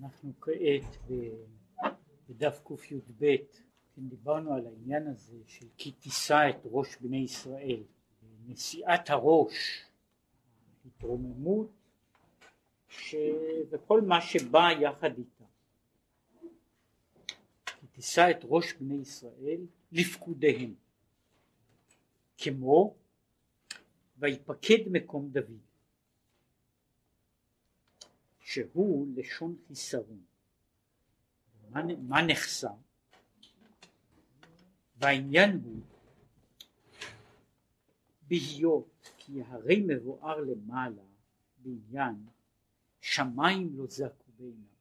אנחנו כעת בדף קי"ב, כן, דיברנו על העניין הזה של כי תישא את ראש בני ישראל, נשיאת הראש, התרוממות ש... וכל מה שבא יחד איתה. כי תישא את ראש בני ישראל לפקודיהם, כמו ויפקד מקום דוד. שהוא לשון חיסרון. מה, מה נחסר? והעניין הוא בהיות כי הרי מבואר למעלה בעניין שמיים לא זעקו בעיניו.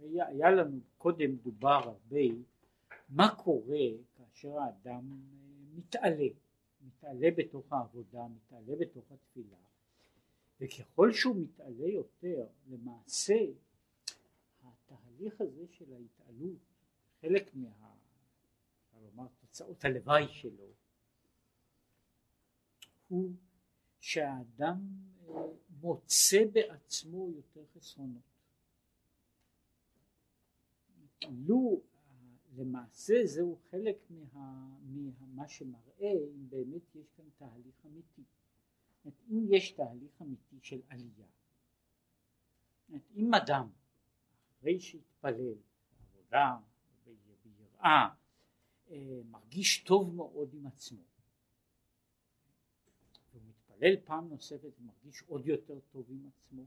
היה, היה לנו קודם דובר הרבה מה קורה כאשר האדם מתעלה, מתעלה בתוך העבודה, מתעלה בתוך התפילה וככל שהוא מתעלה יותר למעשה התהליך הזה של ההתעלות חלק מה... לומר תוצאות הלוואי שלו הוא שהאדם אה, מוצא בעצמו יותר חסרונות. לו למעשה זהו חלק מה, מה שמראה אם באמת יש כאן תהליך אמיתי. אם יש תהליך אמיתי של עלייה, אם אדם אחרי שהתפלל בעבודה, ביראה, אה, מרגיש טוב מאוד עם עצמו, והוא מתפלל פעם נוספת ומרגיש עוד יותר טוב עם עצמו,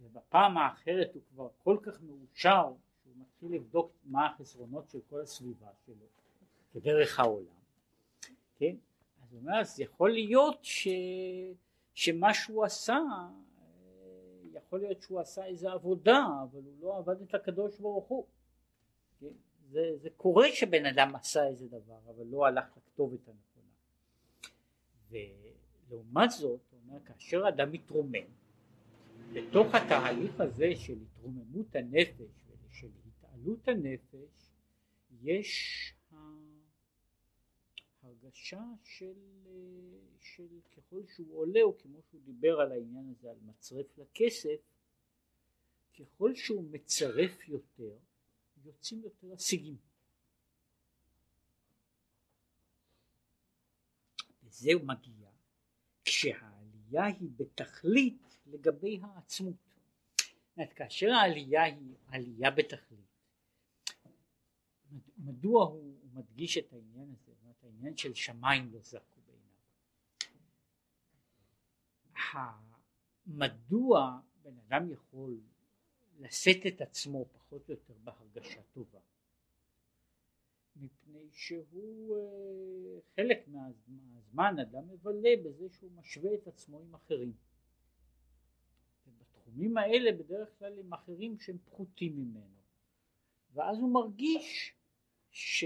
ובפעם האחרת הוא כבר כל כך מאושר שהוא מתחיל לבדוק מה החסרונות של כל הסביבה שלו כדרך העולם, כן? אז הוא אומר, אז יכול להיות ש... שמה שהוא עשה, יכול להיות שהוא עשה איזה עבודה, אבל הוא לא עבד את הקדוש ברוך הוא. כן? זה, זה קורה שבן אדם עשה איזה דבר, אבל לא הלך לכתובת הנכונה. ולעומת זאת, הוא אומר, כאשר אדם מתרומם, בתוך התהליך הזה של התרוממות הנפש ושל התעלות הנפש, יש הרגשה של, של ככל שהוא עולה או כמו שהוא דיבר על העניין הזה על מצרף לכסף ככל שהוא מצרף יותר יוצאים יותר השיגים. וזה מגיע כשהעלייה היא בתכלית לגבי העצמות. אומרת, כאשר העלייה היא עלייה בתכלית מדוע הוא מדגיש את העניין הזה העניין של שמיים לא זעקו בעיניו. מדוע בן אדם יכול לשאת את עצמו פחות או יותר בהרגשה טובה? מפני שהוא אה, חלק מהזמן אדם מבלה בזה שהוא משווה את עצמו עם אחרים. ובתחומים האלה בדרך כלל עם אחרים שהם פחותים ממנו. ואז הוא מרגיש ש...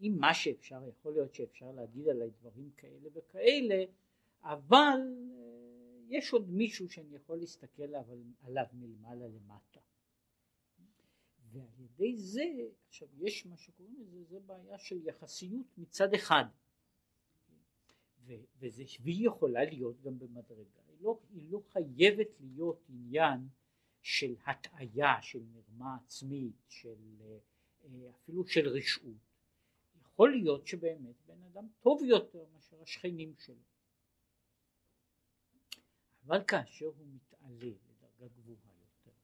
אם מה שאפשר, יכול להיות שאפשר להגיד עליי דברים כאלה וכאלה, אבל אה, יש עוד מישהו שאני יכול להסתכל עליו מלמעלה למטה. ועל ידי זה, עכשיו יש מה שקוראים לזה, זה בעיה של יחסיות מצד אחד. וזה, והיא יכולה להיות גם במדרגה, היא לא, היא לא חייבת להיות עניין של הטעיה, של מרמה עצמית, של, אה, אפילו של רשעות. יכול להיות שבאמת בן אדם טוב יותר מאשר השכנים שלו. אבל כאשר הוא מתעלה לדרגה גבוהה יותר,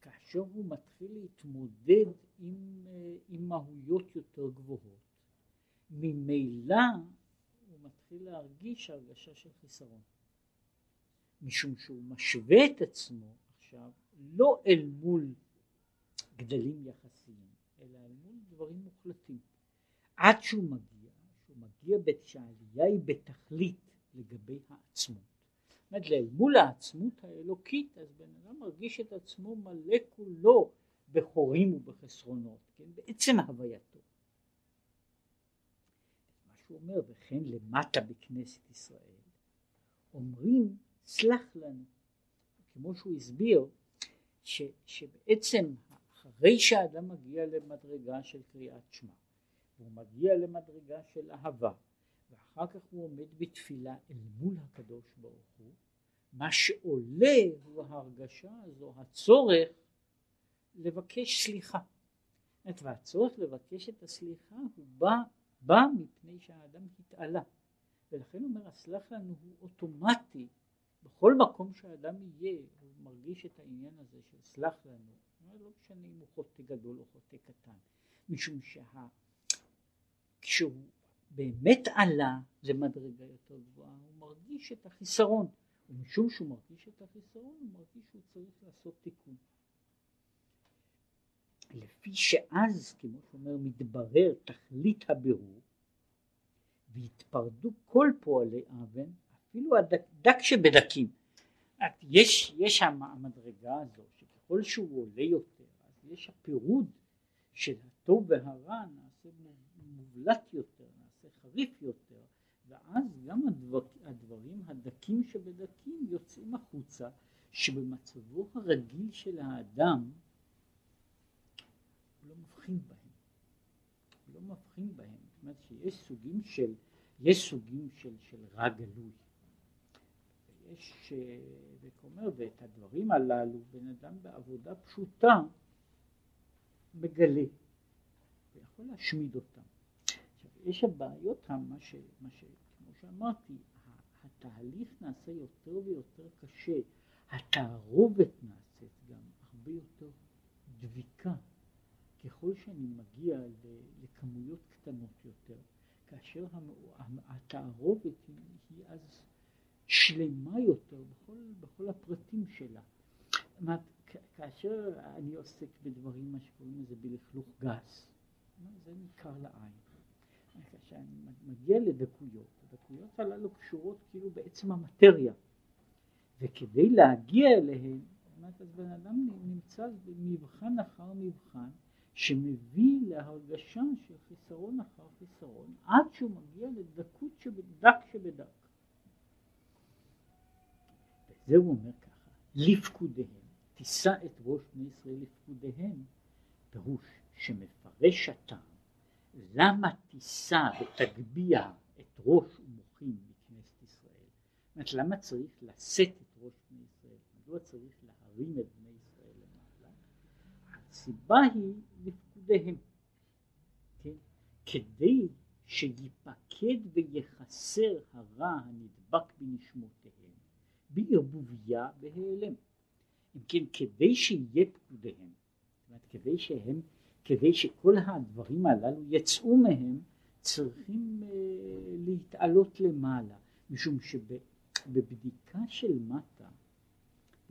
כאשר הוא מתחיל להתמודד עם, אה, עם מהויות יותר גבוהות, ממילא הוא מתחיל להרגיש הרגשה של חיסרון. משום שהוא משווה את עצמו עכשיו לא אל מול גדלים יחסיים, אלא אל מול דברים מוחלטים. עד שהוא מגיע, שהוא מגיע שהעלייה היא בתכלית לגבי העצמות. זאת אומרת, מול העצמות האלוקית, אז בן אדם מרגיש את עצמו מלא כולו בחורים ובחסרונות, כן? בעצם הווייתו. מה שהוא אומר, וכן למטה בכנסת ישראל, אומרים סלח לנו, כמו שהוא הסביר, ש, שבעצם אחרי שהאדם מגיע למדרגה של קריאת שמע, והוא מגיע למדרגה של אהבה ואחר כך הוא עומד בתפילה אל מול הקדוש ברוך הוא מה שעולה הוא ההרגשה הזו, הצורך לבקש סליחה. והצורך לבקש את הסליחה הוא בא, בא מפני שהאדם התעלה. ולכן אומר הסלח לנו הוא אוטומטי בכל מקום שהאדם יהיה הוא מרגיש את העניין הזה של סלח לנו לא משנה אם הוא חוטא גדול או חוטא קטן משום שכשהוא באמת עלה למדרגה יותר גבוהה הוא מרגיש את החיסרון. ומשום שהוא מרגיש את החיסרון הוא מרגיש שהוא צריך לעשות תיקון. לפי שאז כמו שאומר מתברר תכלית הבירור והתפרדו כל פועלי אבן אפילו הדק שבדקים. יש, יש המדרגה הזו שככל שהוא עולה יותר אז יש הפירוד של הטוב והרע נעשה מובלט יותר נעשה חריף יותר ואז גם הדבר, הדברים הדקים שבדקים יוצאים החוצה שבמצבו הרגיל של האדם הוא לא מבחין בהם הוא לא מבחין בהם זאת אומרת שיש סוגים של יש סוגים של, של רע גלוי. יש, וכאומר, ואת הדברים הללו בן אדם בעבודה פשוטה מגלה ויכול להשמיד אותם. יש הבעיות, מה, ש, מה ש, כמו שאמרתי, התהליך נעשה יותר ויותר קשה, התערובת נעשית גם הרבה יותר דביקה ככל שאני מגיע לכמויות קטנות יותר. כאשר התערובת היא, היא אז שלמה יותר בכל, בכל הפרטים שלה. כאשר אני עוסק בדברים, מה שקוראים לזה בלכלוך גס, זה ניכר לעין. כאשר אני מגיע לדקויות, הדקויות הללו קשורות כאילו בעצם המטריה, וכדי להגיע אליהן, אז בן אדם נמצא במבחן אחר מבחן, שמביא להרגשה של חיסרון אחר חיסרון עד שהוא מגיע לדקות שבדק שבדק. וזה הוא אומר ככה, לפקודיהם, תישא את ראש בני ישראל לפקודיהם, פירוש שמפרש הטעם, למה תישא ותגביה את ראש ומוחים בכנסת ישראל? זאת אומרת, למה צריך לשאת את ראש בני ישראל? מדוע צריך להרים את בני ישראל למעלה? הסיבה היא לפקודיהם, כן? כדי שיפקד ויחסר הרע הנדבק בנשמותיהם בערבוביה בהיעלם. אם כן, כדי שיהיה פקודיהם, זאת אומרת, כדי שהם, כדי שכל הדברים הללו יצאו מהם, צריכים uh, להתעלות למעלה, משום שבבדיקה של מטה,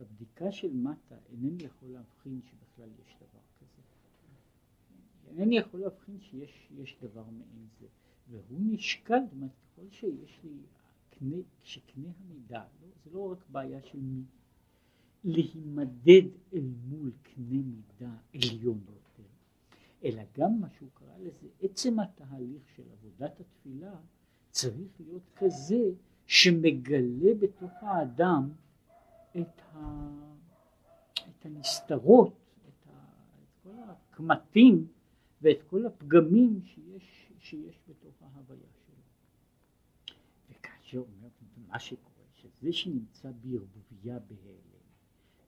בבדיקה של מטה אינני יכול להבחין שבכלל יש דבר אינני יכול להבחין שיש דבר מעין זה, והוא נשקל, ככל שיש לי, קנה, שקנה המידה, לא, זה לא רק בעיה של מי, להימדד אל מול קנה מידה עליון אלא גם מה שהוא קרא לזה, עצם התהליך של עבודת התפילה צריך להיות כזה שמגלה בתוך האדם את, ה, את הנסתרות, את, ה, את כל הקמטים ואת כל הפגמים שיש, שיש בתוך ההוויה שלו. וכאשר אומר מה שקורה, שזה שנמצא בערבוביה בהיעלם,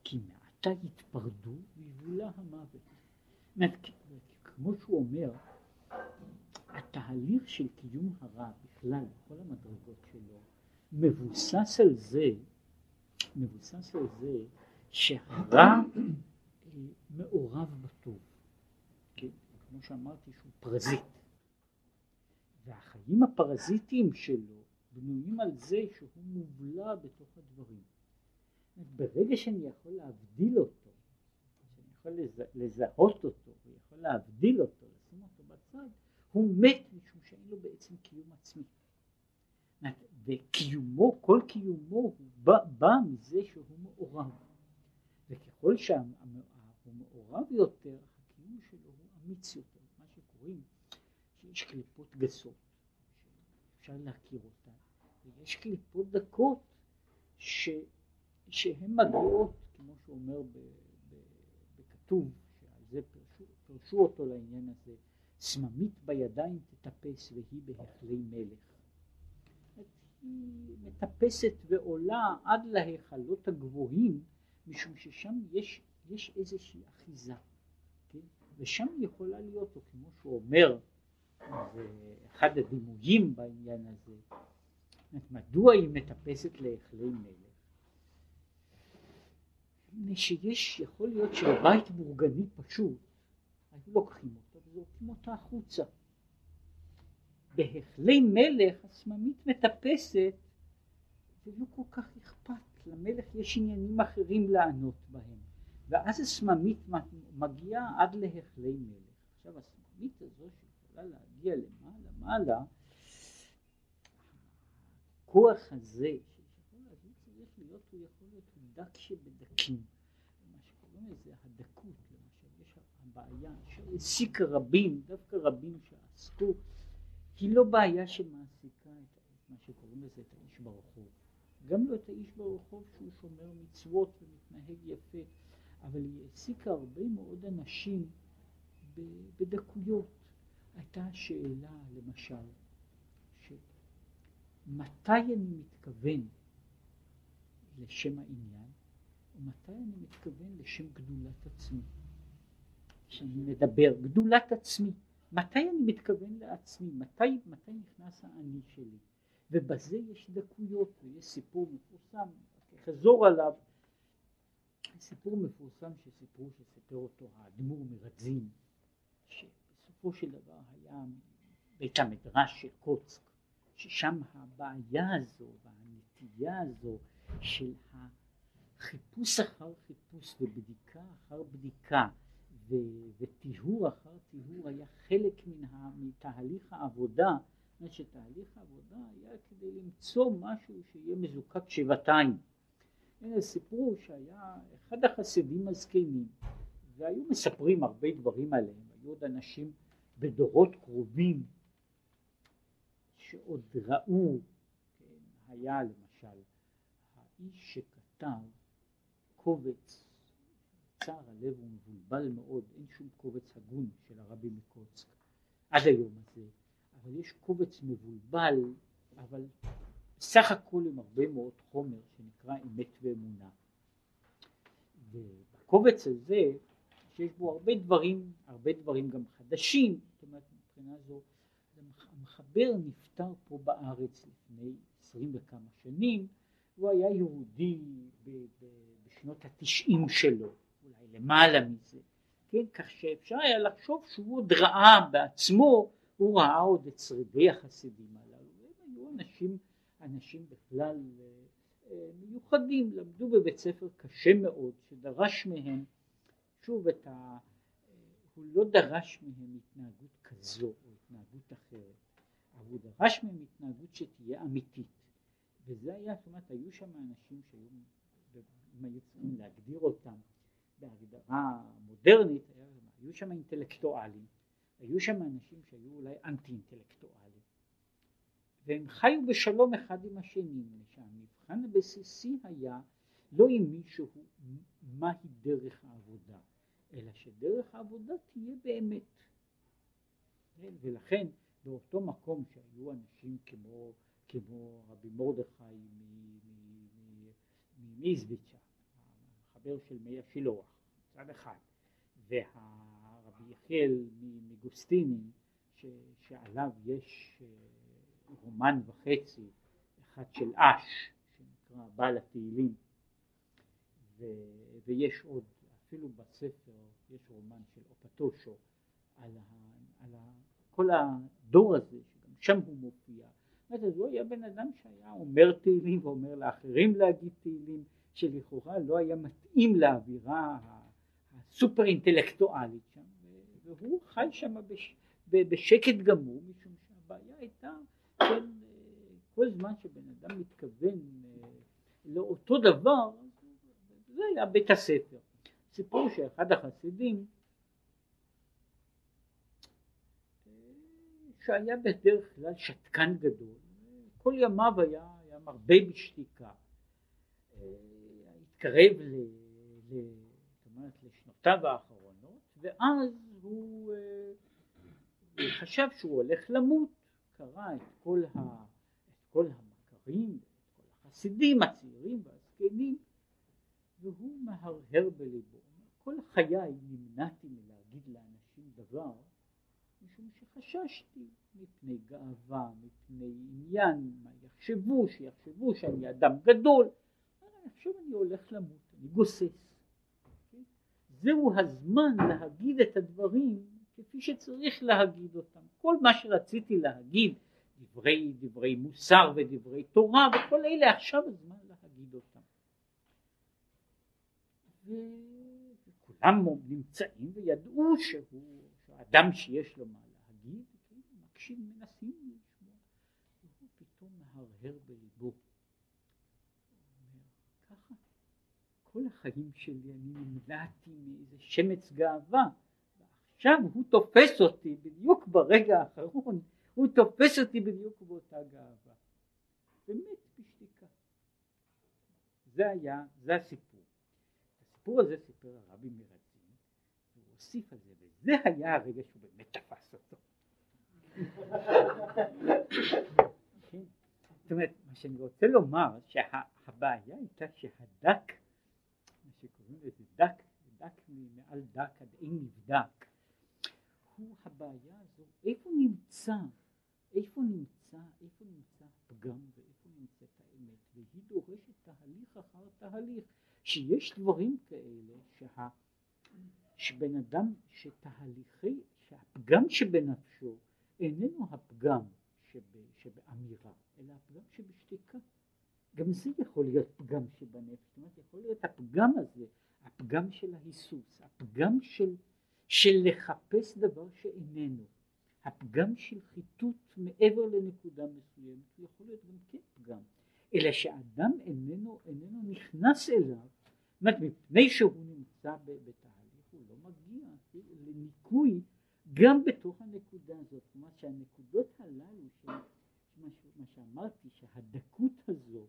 כי מעתה יתפרדו ויבולה המוות. כמו שהוא אומר, התהליך של קיום הרע בכלל, בכל המדרגות שלו, מבוסס על זה, מבוסס על זה שהרע אה, מעורב בטוב. כמו שאמרתי שהוא פרזיט. והחיים הפרזיטיים שלו בנויים על זה שהוא מובלע בתוך הדברים. ברגע שאני יכול להבדיל אותו, יכול לזה, לזהות אותו, ויכול להבדיל אותו, לשים אותו בצד, הוא מת משום שאין לו בעצם קיום עצמי. וקיומו, כל קיומו הוא בא, בא מזה שהוא מעורב. וככל שהוא מעורב יותר, הקיום שלו הוא אמיץ יותר, מה שקוראים שיש קליפות גסות, אפשר להכיר אותן, ויש קליפות דקות ש, שהן מגיעות, כמו שאומר ב, ב, בכתוב, שעל זה פרשו, פרשו אותו לעניין הזה, סממית בידיים תטפס והיא בהחלי מלך. היא מטפסת ועולה עד להיכלות הגבוהים, משום ששם יש, יש איזושהי אחיזה, כן? ושם יכולה להיות, או כמו שהוא אומר, אחד הדימויים בעניין הזה, מדוע היא מטפסת להיכלי מלך? מפני שיש, יכול להיות שבבית בורגני פשוט, היו לוקחים אותה וזורקים אותה החוצה. בהיכלי מלך הסממית מטפסת ולא כל כך אכפת, למלך יש עניינים אחרים לענות בהם, ואז הסממית מגיעה עד להיכלי מלך. עכשיו הסממית הזו שיכולה להגיע למעלה מעלה, הכוח הזה להיות, הוא יכול להיות דק שבדקים, מה שקוראים לזה הדקות, למשל, יש הבעיה שהעסיקה רבים, דווקא רבים שעסקו היא לא בעיה שמעסיקה את מה שקוראים לזה את האיש ברחוב. גם לא את האיש ברחוב שהוא שומר מצוות ומתנהג יפה, אבל היא העסיקה הרבה מאוד אנשים בדקויות. הייתה שאלה למשל, מתי אני מתכוון לשם העניין ומתי אני מתכוון לשם גדולת עצמי. כשאני מדבר, גדולת עצמי. מתי אני מתכוון לעצמי, מתי, מתי נכנס האני שלי, ובזה יש דקויות ויש סיפור מפורסם, חזור עליו, סיפור מפורסם שסיפרו, שסיפר אותו האדמו"ר מרדזין, שבסופו של דבר היה בית המדרש של קוצק, ששם הבעיה הזו והנטייה הזו של החיפוש אחר חיפוש ובדיקה אחר בדיקה וטיהור אחר טיהור היה חלק מן מתהליך העבודה, זאת שתהליך העבודה היה כדי למצוא משהו שיהיה מזוקק שבעתיים. סיפרו שהיה אחד החסידים הזקנים והיו מספרים הרבה דברים עליהם, היו עוד אנשים בדורות קרובים שעוד ראו, כן, היה למשל האיש שכתב קובץ צר הלב הוא מבולבל מאוד, אין שום קובץ הגון של הרבי מקוצק עד היום הזה, אבל יש קובץ מבולבל, אבל סך הכל עם הרבה מאוד חומר שנקרא אמת ואמונה. ובקובץ הזה שיש בו הרבה דברים, הרבה דברים גם חדשים, זאת אומרת מבחינה זו, המחבר נפטר פה בארץ לפני עשרים וכמה שנים, הוא היה יהודי בשנות התשעים שלו, למעלה מזה, כן, כך שאפשר היה לחשוב שהוא עוד ראה בעצמו, הוא ראה עוד את שרידי החסידים הללו, הם היו אנשים, אנשים בכלל אה, מיוחדים, למדו בבית ספר קשה מאוד, שדרש מהם, שוב את ה... אה, הוא לא דרש מהם התנהגות כזו או התנהגות אחרת, אבל הוא דרש מהם התנהגות שתהיה אמיתית, וזה היה, זאת אומרת, היו שם אנשים שהיו, אם היו צריכים להגדיר אותם, בהגדרה מודרנית, היו שם אינטלקטואלים, היו שם אנשים שהיו אולי אנטי אינטלקטואלים, והם חיו בשלום אחד עם השני, שהמבחן הבסיסי היה לא עם מישהו מהי דרך העבודה, אלא שדרך העבודה תהיה באמת. כן? ולכן באותו מקום שהיו אנשים כמו, כמו רבי מרדכי ממיזביצ'ה, החבר של מי השילוח, מצד אחד, והרבי יחיאל מגוסטיני, שעליו יש אה, רומן וחצי, אחד של אש, שנקרא בעל התהילים, ויש עוד, אפילו בספר יש רומן של אופטושו על, על כל הדור הזה, שגם שם הוא מופיע. אומרת, הוא היה בן אדם שהיה אומר תהילים ואומר לאחרים להגיד תהילים, שלכאורה לא היה מתאים לאווירה הסופר אינטלקטואלית שם, והוא חי שם בש, בשקט גמור, משום שהבעיה הייתה, כן, כל זמן שבן אדם מתכוון אה, לאותו דבר, זה היה בית הספר. סיפור שאחד החסידים, שהיה בדרך כלל שתקן גדול, כל ימיו היה, היה מרבה בשתיקה. אה, התקרב ל, ל, אומרת, לשנותיו האחרונות, ואז הוא, אה, הוא חשב שהוא הולך למות, קרא את כל, ה, את כל הדברים, ואת כל החסידים הצעירים והזקנים, והוא מהרהר בליבו. כל חיי נמנעתי מלהגיד לאנשים דבר, משום שחששתי מפני גאווה, מפני עניין, מה יחשבו, שיחשבו שאני אדם גדול. עכשיו אני הולך למות, אני גוסס. זהו הזמן להגיד את הדברים כפי שצריך להגיד אותם. כל מה שרציתי להגיד, דברי, דברי מוסר ודברי תורה וכל אלה, עכשיו הזמן להגיד אותם. וכולם נמצאים וידעו שהוא אדם שיש לו מה מקשיב, מנסים לשמוע, והוא פתאום מהרהר בליבו. ככה, כל החיים שלי אני נמלאתי מאיזה שמץ גאווה, ועכשיו הוא תופס אותי בדיוק ברגע האחרון, הוא תופס אותי בדיוק באותה גאווה. באמת בשתיקה. זה היה, זה הסיפור. הסיפור הזה סיפר הרבי מרזין, הוא הוסיף על זה, וזה היה הרגע שהוא באמת תפס אותו. זאת אומרת, מה שאני רוצה לומר, שהבעיה הייתה שהדק, מה שקוראים לזה דק, דק מעל דק עד אין נבדק, הוא הבעיה הזו, איפה נמצא, איפה נמצא, איפה נמצא הפגם ואיפה נמצאת האמת, והיא דורשת תהליך אחר תהליך, שיש דברים כאלה שה, שבן אדם, שתהליכי, שהפגם שבנפשו איננו הפגם שב, שבאמירה, אלא הפגם שבשתיקה. גם זה יכול להיות פגם שבנפש, זאת אומרת יכול להיות הפגם הזה, הפגם של ההיסוס, הפגם של, של לחפש דבר שאיננו, הפגם של חיטוט מעבר לנקודה מסוימת, יכול להיות גם כן פגם, אלא שאדם איננו, איננו נכנס אליו, זאת אומרת מפני שהוא נמצא בתהליך הוא לא מגיע לניקוי גם בתוך הנקודה הזאת, זאת אומרת שהנקודות הללו. מה שאמרתי, שהדקות הזו,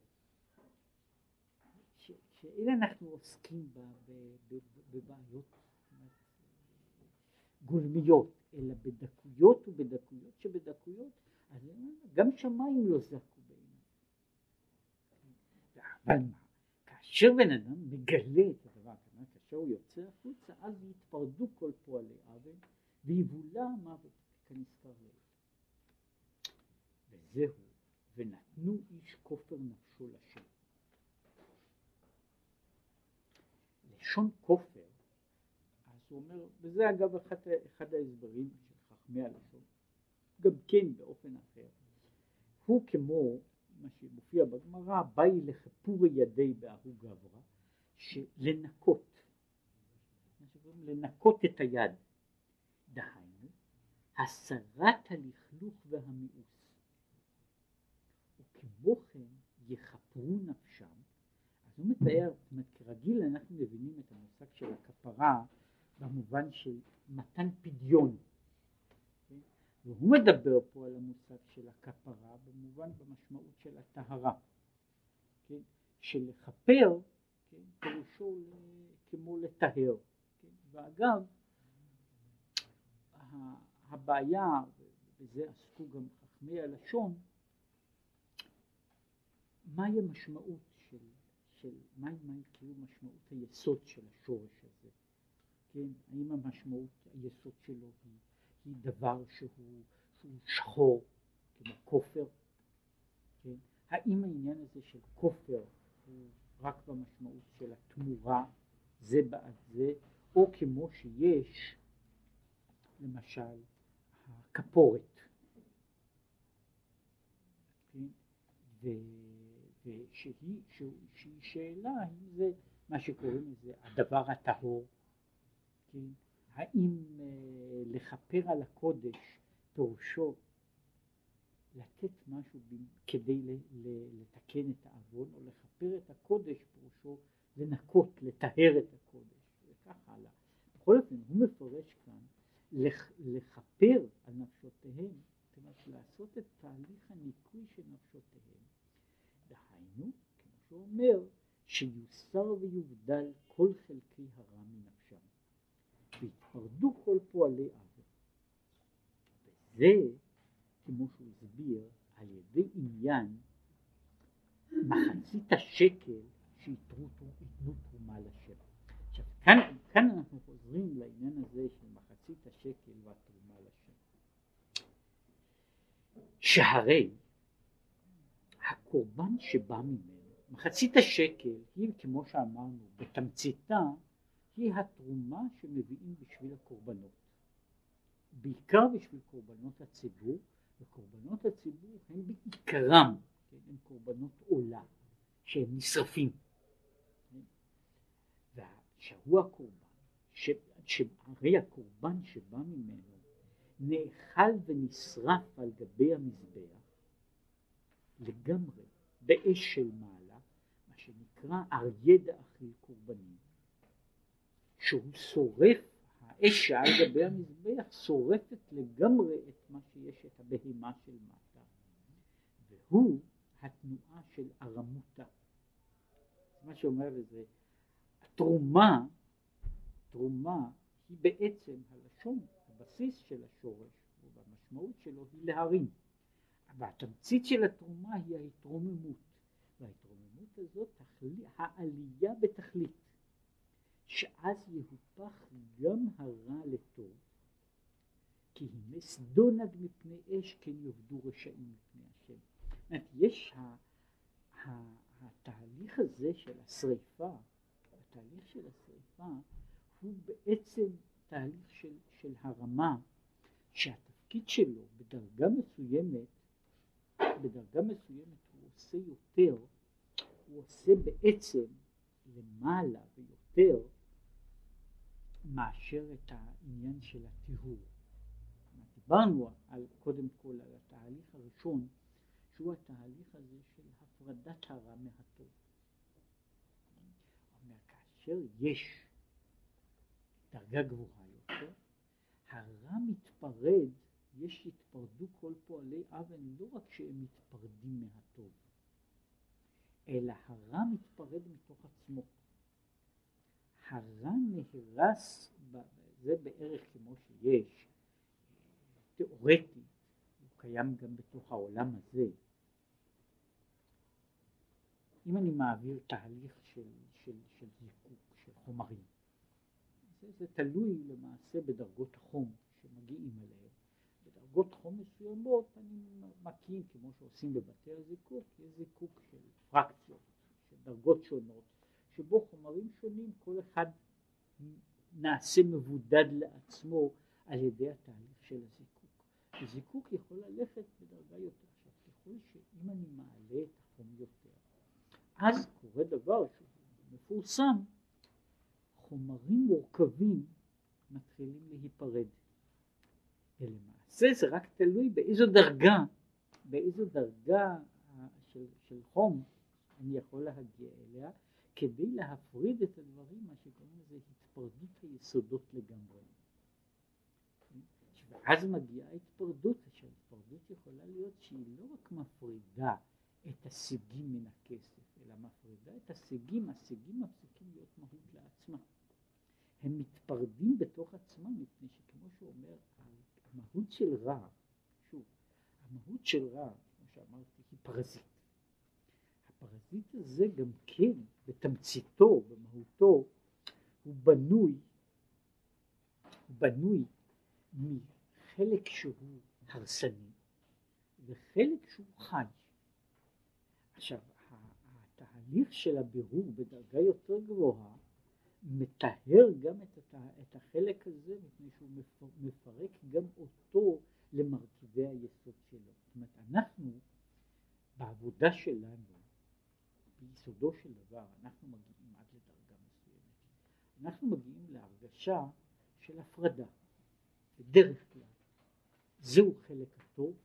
שאלה אנחנו עוסקים בה בבעיות גולמיות, אלא בדקויות ובדקויות שבדקויות, אז גם שמיים לא זעקו בעיניו. אבל מה, כאשר בן אדם מגלה את הדבר, כאשר הוא יוצא החוצה, אז יתפרדו כל פועלי עוול. ויבולע המוות כנזכר לעיל. וזהו, ונתנו איש כופר נפשו לשם. לשון כופר, אז הוא אומר, וזה אגב אחד, אחד ההסברים של חכמי הלשון, גם כן באופן אחר, הוא כמו מה שמופיע בגמרא, באי לכפורי ידי באהו גברא, שלנקות, לנקות את היד. הסרת הלכלוך והמיאוס. וכמו כן יכפרו נפשם, אז הוא מתאר, כרגיל אנחנו מבינים את המושג של הכפרה במובן של מתן פדיון. כן? והוא מדבר פה על המושג של הכפרה במובן במשמעות של הטהרה. כן? שלכפר כן? פירושו כמו לטהר. כן? ואגב הבעיה, ובזה עסקו גם חכמי הלשון, מהי המשמעות של, של מהי, מהי כאילו משמעות היסוד של השורש הזה, כן, האם המשמעות, היסוד שלו היא, היא דבר שהוא, שהוא שחור, כמו כופר, כן, האם העניין הזה של כופר הוא רק במשמעות של התמורה זה בעד זה, או כמו שיש למשל הכפורת, כן? ושהיא, שהיא שאלה האם זה מה שקוראים לזה הדבר הטהור, כן? האם אה, לכפר על הקודש פירושו לתת משהו כדי לתקן את העוון, או לכפר את הקודש פירושו לנקות, לטהר את הקודש, וכך הלאה. בכל אופן, הוא מפרש כאן לכפר על נפשותיהם, זאת אומרת לעשות את תהליך הניקוי של נפשותיהם. דהיינו, כמו שהוא אומר, שיוסר ויובדל כל חלקי הרע מנפשם, ויתפרדו כל פועלי עוול. וזה, כמו שהוא הסביר, על ידי עניין מחצית השקל שייתנו תרומה לשם. עכשיו כאן, כאן אנחנו חוזרים לעניין הזה של מחצית השקל והתרומה לשם. שהרי הקורבן שבא ממנו, מחצית השקל היא כמו שאמרנו בתמציתה היא התרומה שמביאים בשביל הקורבנות. בעיקר בשביל קורבנות הציבור, וקורבנות הציבור הם בעיקרם, כן, הם קורבנות עולה, שהם נשרפים. שהוא הקורבן, שהרי הקורבן שבא ממנו נאכל ונשרף על גבי המזבח לגמרי באש של מעלה, מה שנקרא אריה דאכיל קורבנים, שהוא שורף, האש שעל גבי המזבח שורפת לגמרי את מה שיש, את הבהמה של מטה, והוא התנועה של ארמותה. מה שאומר לזה, התרומה, תרומה היא בעצם הלשון, הבסיס של השורש, והמשמעות שלו היא להרים. והתמצית של התרומה היא ההתרוממות, וההתרוממות הזאת העלייה בתכלית, שאז יהופך גם הרע לטוב, כי הנה סדונג מפני אש כן יאבדו רשעים מפני השם. זאת אומרת, יש ה, ה, התהליך הזה של השריפה, התהליך של השריפה הוא בעצם תהליך של, של הרמה שהתפקיד שלו בדרגה מסוימת בדרגה מסוימת הוא עושה יותר, הוא עושה בעצם למעלה ויותר מאשר את העניין של הטיהור. דיברנו על, קודם כל על התהליך הראשון שהוא התהליך הזה של הפרדת הרע מהטוב. כאשר יש דרגה גבוהה יותר, הרע מתפרד יש יתפרדו כל פועלי אוון לא רק שהם מתפרדים מהטוב, אלא הרע מתפרד מתוך עצמו. הרע נהרס, זה בערך כמו שיש, תיאורטי, הוא קיים גם בתוך העולם הזה. אם אני מעביר תהליך של, של, של זיקוק, של חומרים, זה, זה תלוי למעשה בדרגות החום שמגיעים אליהם. בדרגות חום מסוימות אני מקים, כמו שעושים בבתי הזיקוק, יש זיקוק של פרקציות, של דרגות שונות, שבו חומרים שונים, כל אחד נעשה מבודד לעצמו על ידי התהליך של הזיקוק. זיקוק יכול ללכת בדרגה יותר. עכשיו, ככל שאם אני מעלה את החום יותר, אז קורה דבר שהוא מפורסם, חומרים מורכבים מתחילים להיפרד. ולמעשה זה, רק תלוי באיזו דרגה, באיזו דרגה של, של חום אני יכול להגיע אליה, כדי להפריד את הדברים, מה שקוראים לזה התפרדות היסודות לגמרי. ואז מגיעה התפרדות, שההתפרדות יכולה להיות שהיא לא רק מפרידה את השיגים מן הכסף, אלא מפרידה את השיגים, השיגים מפסיקים להיות מהות לעצמם. הם מתפרדים בתוך עצמם, מפני שכמו שהוא אומר, המהות של רע, שוב, המהות של רע, כמו שאמרתי, היא פרזיט. הפרזיט הזה גם כן, בתמציתו, במהותו, הוא בנוי, הוא בנוי מחלק שהוא הרסני וחלק שהוא חי. עכשיו, התהליך של הבירור בדרגה יותר גבוהה מטהר גם את, את החלק הזה מפני שהוא מפרק גם אותו למרכיבי היסוד שלו. זאת אומרת, אנחנו בעבודה שלנו, ביסודו של דבר, אנחנו מגיעים עד לדרגה מסוימת. אנחנו מגיעים להרגשה של הפרדה, בדרך כלל. זהו חלק הטוב,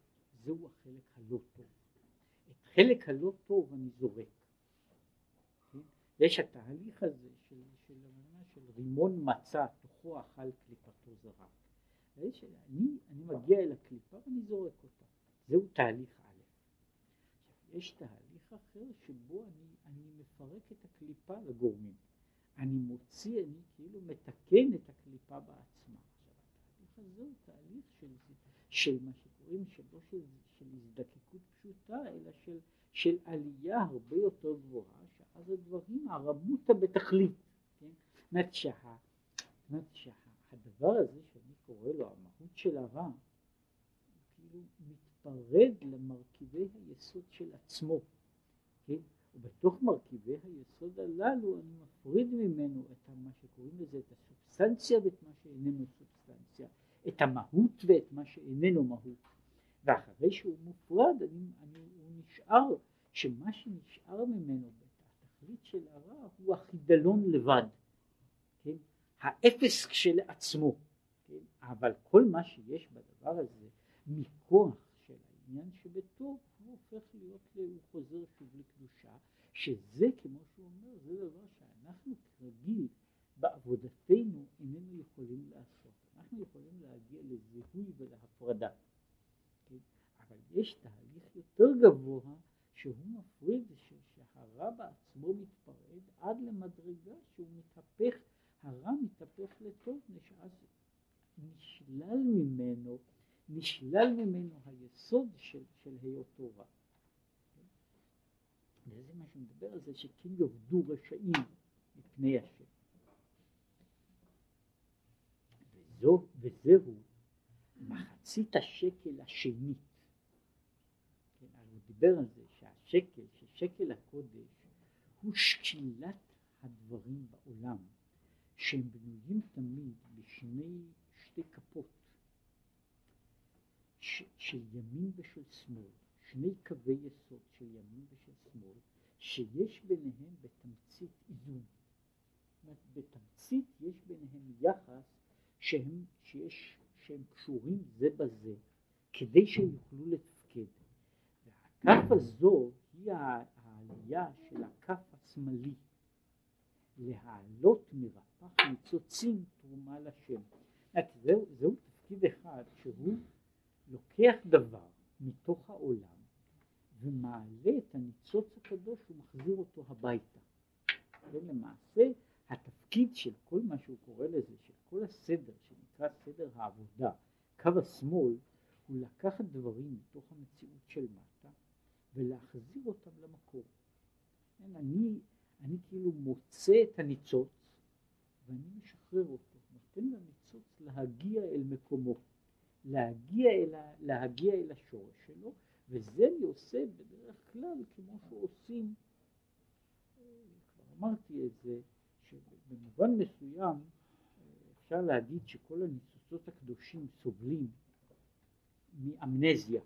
זהו החלק הלא טוב. את חלק הלא טוב אני זורק. כן? יש התהליך הזה של רימון מצה, תוכו אכל קליפתו זרה. אני, אני מגיע אל הקליפה ואני זורק אותה. זהו תהליך א'. יש תהליך אחר שבו אני, אני מפרק את הקליפה לגורמים. אני מוציא, אני כאילו מתקן את הקליפה בעצמה. התהליך הזה הוא תהליך של, של מה שקוראים שבו של, של הזדקקות פשוטה, אלא של, של עלייה הרבה יותר גבוהה, שאז הדברים, הרמותא בתכלית. אומרת שה, שהדבר הזה שאני קורא לו המהות של הרע, כאילו מתפרד למרכיבי היסוד של עצמו. כן? ובתוך מרכיבי היסוד הללו אני מפריד ממנו את מה שקוראים לזה את הסובסטנציה ואת מה שאיננו סובסטנציה, את המהות ואת מה שאיננו מהות. ואחרי שהוא מופרד אני, אני, הוא נשאר, שמה שנשאר ממנו התכלית של הרע הוא החידלון לבד, כן? האפס כשלעצמו, כן? אבל כל מה שיש בדבר הזה מכוח של העניין שבטוב הוא הופך להיות, הוא חוזר שוב לקדושה, שזה כמו שהוא אומר, זה דבר שאנחנו כרגיל בעבודתנו איננו יכולים לעשות. אנחנו יכולים להגיע לזיהוי ולהפרדה. כן? אבל יש תהליך יותר גבוה שהוא מפריד, שהרע בעצמו מתפרד עד למדרגה שהוא מתהפך, הרע מתהפך לטוב, שאז נשלל ממנו, נשלל ממנו היסוד של, של היותו רע. וזה מה שמדבר על זה שכן יאבדו רשעים מפני השם. וזו, וזהו מחצית השקל השנית. כן, הוא דיבר על זה שהשקל, ששקל הקודש הוא שקילת הדברים בעולם, שהם בנויים תמיד בשני, שתי כפות, ש, של ימין ושל שמאל, שני קווי יסוד של ימין ושל שמאל, שיש ביניהם בתמצית איזון. בתמצית יש ביניהם יחס שהם, שיש, שהם קשורים זה בזה, כדי שהם יוכלו לתפקד. והכף הזו היא העלייה של הכף השמאלי, להעלות מרפ"ח ניצוצים תרומה לשם. זהו, זהו תפקיד אחד שהוא לוקח דבר מתוך העולם ומעלה את הניצוץ הקדוש ומחזיר אותו הביתה. ולמעשה התפקיד של כל מה שהוא קורא לזה, של כל הסדר שנקרא סדר העבודה, קו השמאל, הוא לקחת דברים מתוך המציאות של מטה ולהחזיר אותם למקור. כן, אני, אני כאילו מוצא את הניצוץ ואני משחרר אותו, נותן לניצוץ להגיע אל מקומו, להגיע אל, להגיע אל השורש שלו, וזה אני עושה בדרך כלל כמו שעושים, כבר אמרתי את זה, שבמובן מסוים אפשר להגיד שכל הקדושים סובלים מאמנזיה,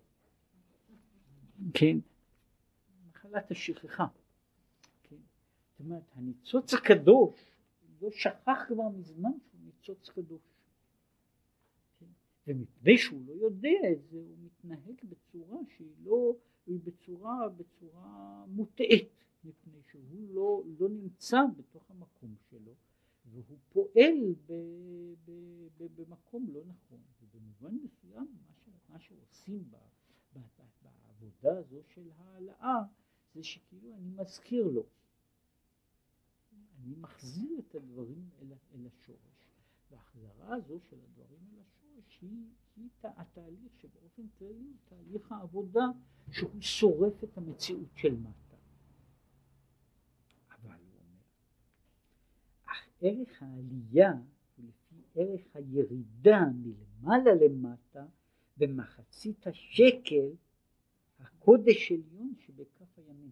כן, מחלת השכחה, כן, זאת אומרת הניצוץ הקדוש לא שכח כבר מזמן שהוא ניצוץ קדוש, כן? ומפני שהוא לא יודע את זה הוא מתנהג בצורה שהיא לא, היא בצורה, בצורה מוטעית, מפני שהוא לא, לא נמצא בתוך המקום שלו והוא פועל ב, ב, ב, במקום לא נכון, ובמובן מסוים מה, מה שעושים ב, ב, ב, בעבודה הזו של העלאה זה שכאילו אני מזכיר לו, אני מחזיר את הדברים אל, אל השורש, וההחזרה הזו של הדברים אל השורש היא, היא התהליך שבאופן כללי הוא תהליך העבודה שהוא שורף את המציאות של מטה. ערך העלייה הוא לפי ערך הירידה מלמעלה למטה במחצית השקל הקודש עליון שבכף הימין.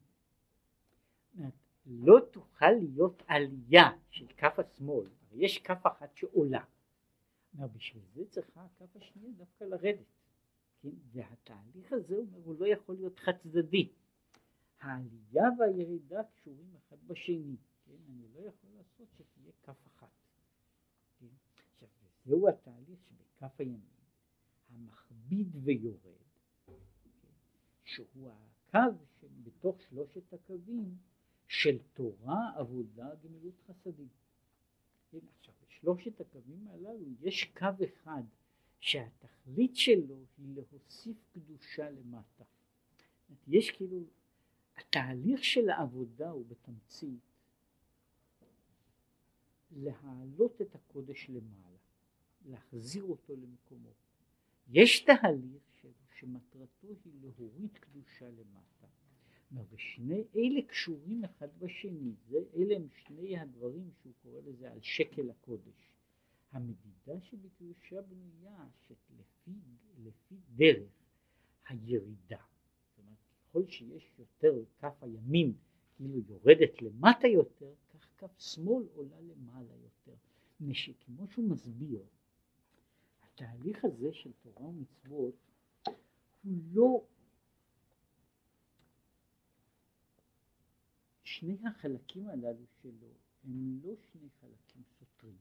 לא תוכל להיות עלייה של כף השמאל, יש כף אחת שעולה. בשביל זה צריכה הכף השנייה דווקא לרדת. כן? והתהליך הזה אומר, הוא לא יכול להיות חד צדדי. העלייה והירידה קשורים אחד בשני. כן? אני לא יכול לעשות שתהיה כף אחת. כן? עכשיו, זהו התהליך שבכף הימין המכביד ויורד, כן? שהוא הקו שבתוך שלושת הקווים של תורה, עבודה, גמילות חסדים. כן? עכשיו, בשלושת הקווים הללו יש קו אחד שהתכלית שלו היא להוסיף קדושה למטה. יש כאילו, התהליך של העבודה הוא בתמצית להעלות את הקודש למעלה, להחזיר אותו למקומו. יש תהליך של שמטרתו היא להוריד קדושה למטה. ושני אלה קשורים אחד בשני, זה, אלה הם שני הדברים שהוא קורא לזה על שקל הקודש. המדידה שבקדושה בנויה שלפי לפי דרך הירידה, זאת אומרת ככל שיש יותר כף הימין כאילו יורדת למטה יותר, כף שמאל עולה למעלה יותר. מפני שהוא מסביר, התהליך הזה של תורה ומצוות הוא לא שני החלקים הללו שלו הם לא שני חלקים סותרים,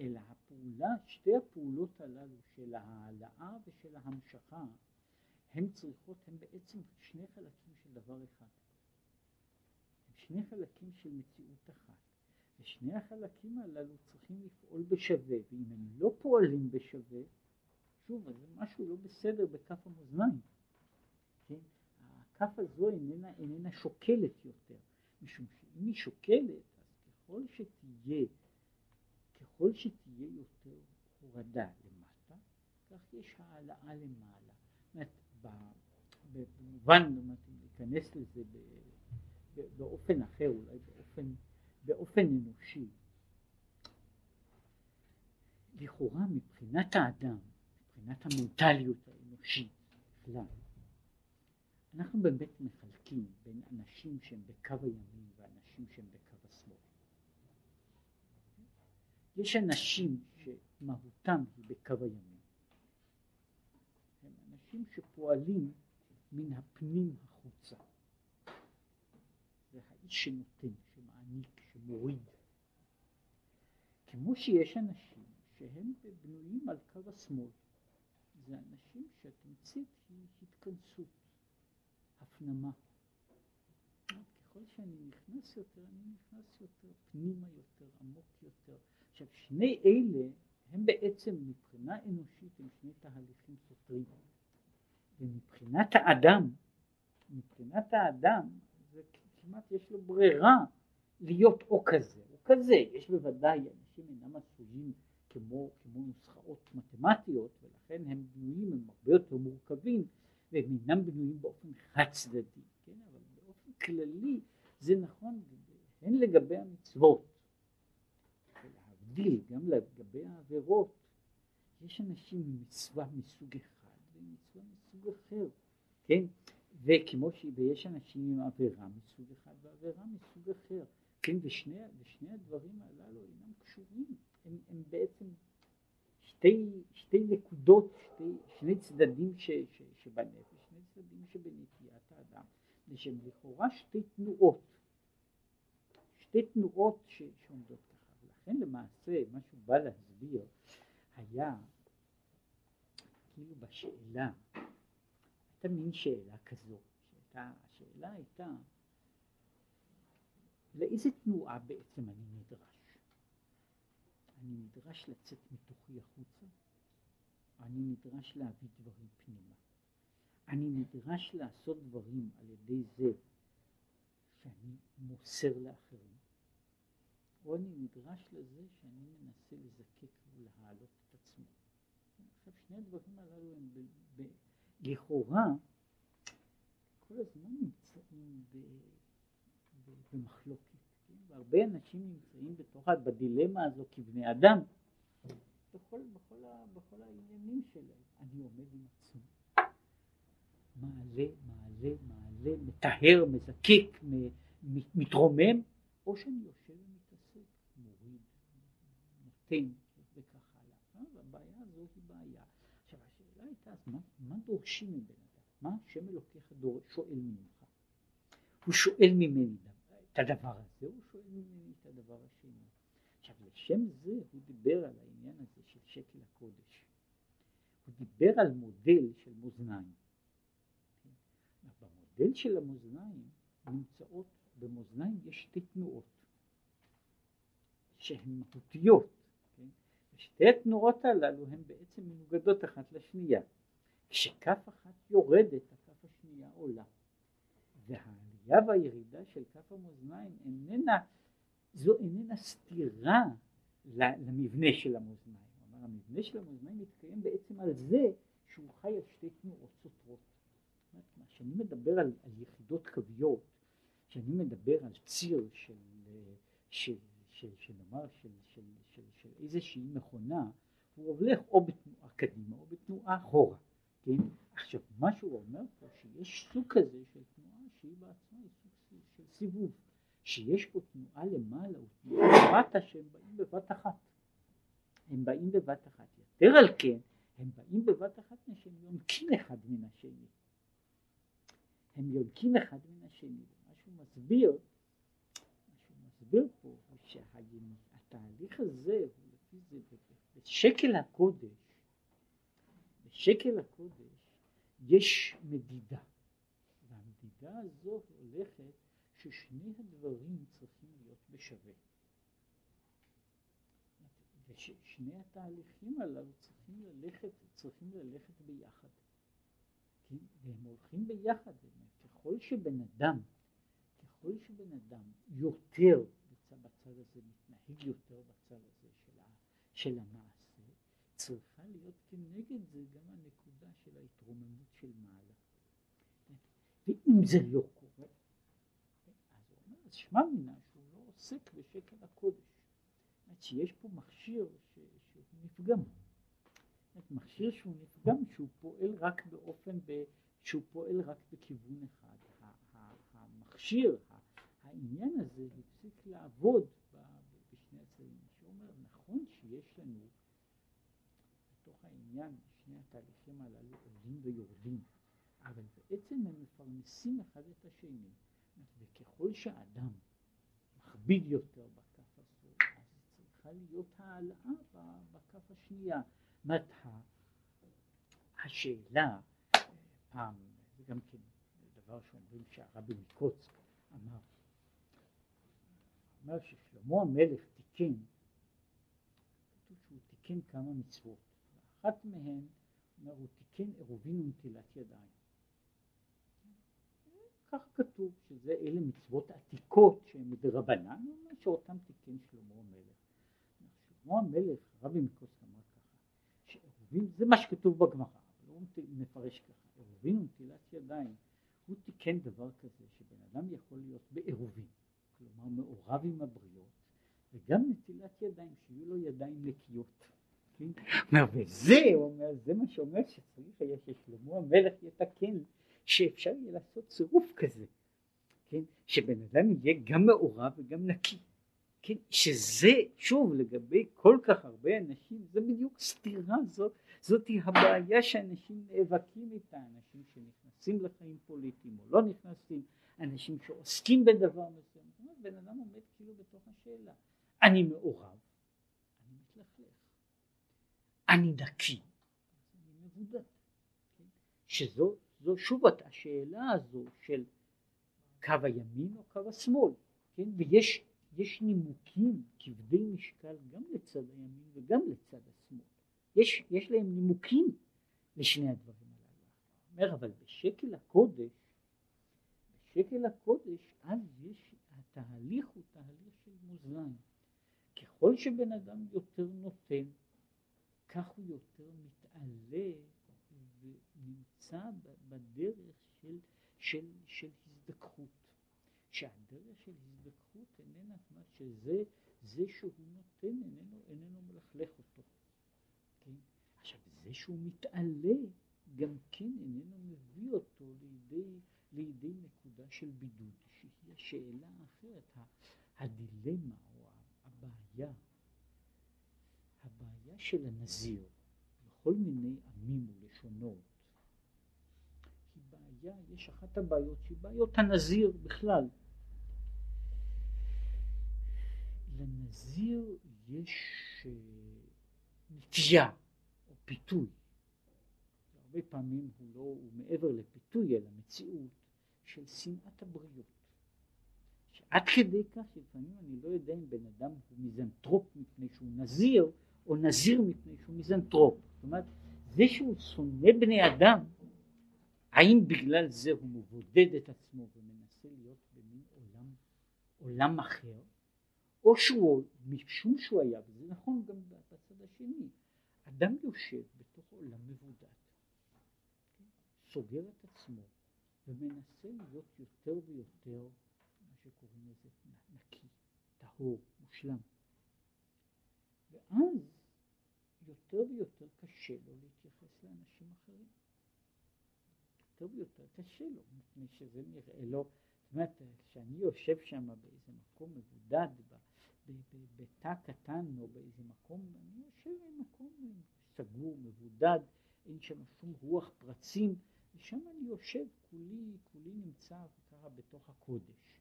אלא הפעולה, שתי הפעולות הללו של ההעלאה ושל ההמשכה, הן צריכות, הן בעצם שני חלקים של דבר אחד. שני חלקים של מציאות אחת. ושני החלקים הללו צריכים לפעול בשווה, ואם הם לא פועלים בשווה, שוב, אז משהו לא בסדר בכף המאזניים. כן? הכף הזו איננה, איננה שוקלת יותר, משום שאם היא שוקלת, אז ככל שתהיה, ככל שתהיה יותר הורדה למטה, כך יש העלאה למעלה. זאת אומרת, במובן, אם ניכנס לזה באופן אחר, אולי באופן, באופן אנושי, לכאורה מבחינת האדם, מבחינת המנטליות האנושית בכלל, אנחנו באמת מחלקים בין אנשים שהם בקו הימין ואנשים שהם בקו השמאל. יש אנשים שמהותם היא בקו הימין. הם אנשים שפועלים מן הפנים החוצה. זה האיש שנותן, שמעניק, שמוריד. כמו שיש אנשים שהם בנויים על קו השמאל. זה אנשים שהתמצית היא התכנסות. הפנמה. ככל שאני נכנס יותר, אני נכנס יותר פנימה יותר, עמוק יותר. עכשיו, שני אלה הם בעצם מבחינה אנושית הם שני תהליכים סותרים. ומבחינת האדם, מבחינת האדם, זה כמעט יש לו ברירה להיות או כזה או כזה. יש בוודאי, אנשים אינם עשויים כמו, כמו נוסחאות מתמטיות, ולכן הם בנויים, הם הרבה יותר מורכבים, והם אינם בנויים באופן חד צדדי, כן? אבל באופן כללי זה נכון הן לגבי המצוות, ולהבדיל גם לגבי העבירות, יש אנשים עם מצווה מסוג אחד ומצווה מסוג אחר, כן? וכמו ש... ויש אנשים עם עבירה מסוג אחד ועבירה מסוג אחר, כן? ושני, ושני הדברים הללו אינם קשורים, הם, הם בעצם שתי, שתי נקודות, שתי, שני צדדים ש, ש, שבנפש, שני צדדים שבנטיית האדם, זה שהם לכאורה שתי תנועות, שתי תנועות ש, שעומדות ככה, ולכן למעשה מה שהוא בא להסביר היה כאילו בשאלה, הייתה מין שאלה כזו, שהייתה, השאלה הייתה לאיזה תנועה בעצם אני נדרש? אני נדרש לצאת מתוכי החוצה, אני נדרש להביא דברים פנימה. אני נדרש לעשות דברים על ידי זה שאני מוסר לאחרים, או אני נדרש לזה שאני מנסה לזקק ולהעלות את עצמי. עכשיו שני הדברים הללו הם לכאורה כל הזמן נמצאים ב, ב, במחלוקת. והרבה אנשים נמצאים בתוך, בדילמה הזו כבני אדם, בכל, בכל, בכל העניינים שלהם. אני עומד עם עצמי, מעלה, מעלה, מעלה, מטהר, מזקק, מתרומם, או שאני יושב ומתעסק, מוריד, נותן, וכך הלאה. והבעיה הזו היא בעיה. עכשיו השאלה הייתה, אז מה, דורשים מבן אדם? מה השם אלוקיך שואל ממך? הוא שואל ממני את הדבר הזה, הוא שואל ממני את הדבר השני. עכשיו לשם זה הוא דיבר על העניין הזה של שקל הקודש. הוא דיבר על מודל של מאזניים. במודל של המאזניים נמצאות, במאזניים יש שתי תנועות שהן מהותיות. כן? ושתי התנועות הללו הן בעצם מנוגדות אחת לשנייה. כשכף אחת יורדת, הכף השנייה עולה. וה... העלייה והירידה של כף המאזניים איננה, זו איננה סתירה למבנה של המאזניים. כלומר המבנה של המאזניים מתקיים בעצם על זה שהוא חי על שתי תנועות סותרות. כשאני מדבר על, על יחידות קוויות, כשאני מדבר על ציר של, של, של, של, נאמר, של, של, של, של איזושהי מכונה, הוא הולך או בתנועה קדימה או בתנועה אחורה, כן? עכשיו, מה שהוא אומר פה, שיש סוג כזה של תנועה שהיא בעצמה סוג של סיבוב, שיש פה תנועה למעלה ותנועה למטה שהם באים בבת אחת. הם באים בבת אחת. יותר על כן, הם באים בבת אחת מפני שהם יונקים אחד מן השני. הם יונקים אחד מן השני. מה שהוא מסביר, מה שהוא מסביר פה, הוא שהתהליך הזה, הוא לפי זה, בשקל הקודש, בשקל הקודש יש מדידה. והמדידה הזו הולכת ששני הדברים צריכים להיות בשווה. וששני התהליכים הללו צריכים ללכת, צריכים ללכת ביחד. כן? והם הולכים ביחד. ככל שבן אדם, ככל שבן אדם יותר בצד הזה, מתנהג יותר בצד הזה של, של המעשה, צריכה להיות כנגד זה גם הנקודה של ההתרוממות של מעלה. ואם זה לא קורה, אז הוא אומר, אז שמע מינה שהוא לא עוסק בשקל הקודש. אומרת שיש פה מכשיר שהוא נפגם. מכשיר שהוא נפגם שהוא פועל רק באופן, ב, שהוא פועל רק בכיוון אחד. המכשיר, העניין הזה הפסיק לעבוד בשני הצדדים. שאומר, נכון שיש לנו העניין שני התהליכים הללו עולים ויורדים, אבל בעצם הם מפרנסים אחד את השני. וככל שהאדם מכביד יותר צריכה להיות העלאה בכף השנייה. זאת השאלה, פעם, זה גם כן דבר שאומרים שהרבי מקוצק אמר, אמר ששלמה המלך תיקן, כתוב שהוא תיקן כמה מצוות, ואחת מהן, אומר, הוא תיקן עירובין ונטילת ידיים. כך כתוב, שזה אלה מצוות עתיקות שהן מדרבנן, שאותם תיקן שלמה המלך. שלמה המלך, רבי מקוסק אמר ככה, שעירובין, זה מה שכתוב בגמרא, הוא מפרש ככה, עירובין ונטילת ידיים, הוא תיקן דבר כזה שבן אדם יכול להיות בעירובין, כלומר מעורב עם הבריות, וגם נטילת ידיים, שיהיו לו ידיים נקיות. כן? וזה, הוא אומר, זה מה שאומר שצריך היה ששלמה המלך יתקן, שאפשר יהיה לעשות צירוף כזה, כן? שבן אדם יהיה גם מעורב וגם נקי. כן, שזה שוב לגבי כל כך הרבה אנשים זה בדיוק סתירה זאת זאתי הבעיה שאנשים נאבקים איתה אנשים שנכנסים לחיים פוליטיים או לא נכנסים אנשים שעוסקים בדבר מסוים זאת בן אדם עומד כאילו בתוך השאלה אני מעורב אני מתלכלך אני נקי? שזו זו שוב השאלה הזו של קו הימין או קו השמאל כן ויש יש נימוקים כבדי משקל גם לצד הימין וגם לצד השמאל. יש, יש להם נימוקים לשני הדברים הללו. אומר אבל בשקל הקודש, בשקל הקודש אז יש, התהליך הוא תהליך של מוזלן. ככל שבן אדם יותר נותן, כך הוא יותר מתעלה ונמצא בדרך של, של, של הזדככות. שהדרך של הזדככות איננה, זאת שזה, זה שהוא נותן איננו, איננו מלכלך אותו. כן? עכשיו זה שהוא מתעלה גם כן איננו מביא אותו לידי, לידי נקודה של בידוד, שהיא השאלה האחרת, הדילמה או הבעיה, הבעיה של הנזיר בכל מיני עמים ולשונות היא בעיה, יש אחת הבעיות שהיא בעיות הנזיר בכלל. לנזיר יש אה, נטייה או פיתוי. הרבה פעמים הוא לא, הוא מעבר לפיתוי אלא מציאות של שנאת הבריות. שעד כדי כך שלפעמים אני לא יודע אם בן אדם הוא מיזנטרופ מפני שהוא נזיר או נזיר מפני שהוא מיזנטרופ. זאת אומרת זה שהוא שונא בני אדם האם בגלל זה הוא מבודד את עצמו ומנסה להיות במין עולם, עולם אחר או שהוא, משום שהוא היה, וזה נכון גם בצד השני, אדם יושב בתוך עולם מבודד, סוגר את עצמו ומנסה להיות יותר ויותר מה שקוראים לזה נקי, טהור, מושלם. ואז יותר ויותר קשה לו להתייחס לאנשים אחרים. יותר ויותר קשה לו, מפני שזה נראה לו, זאת אומרת, כשאני יושב שם באיזה מקום מבודד, בתא קטן או באיזה מקום, אני יושב במקום סגור, מבודד, אין שם שום רוח פרצים, ושם אני יושב, כולי, כולי נמצא ככה בתוך הקודש.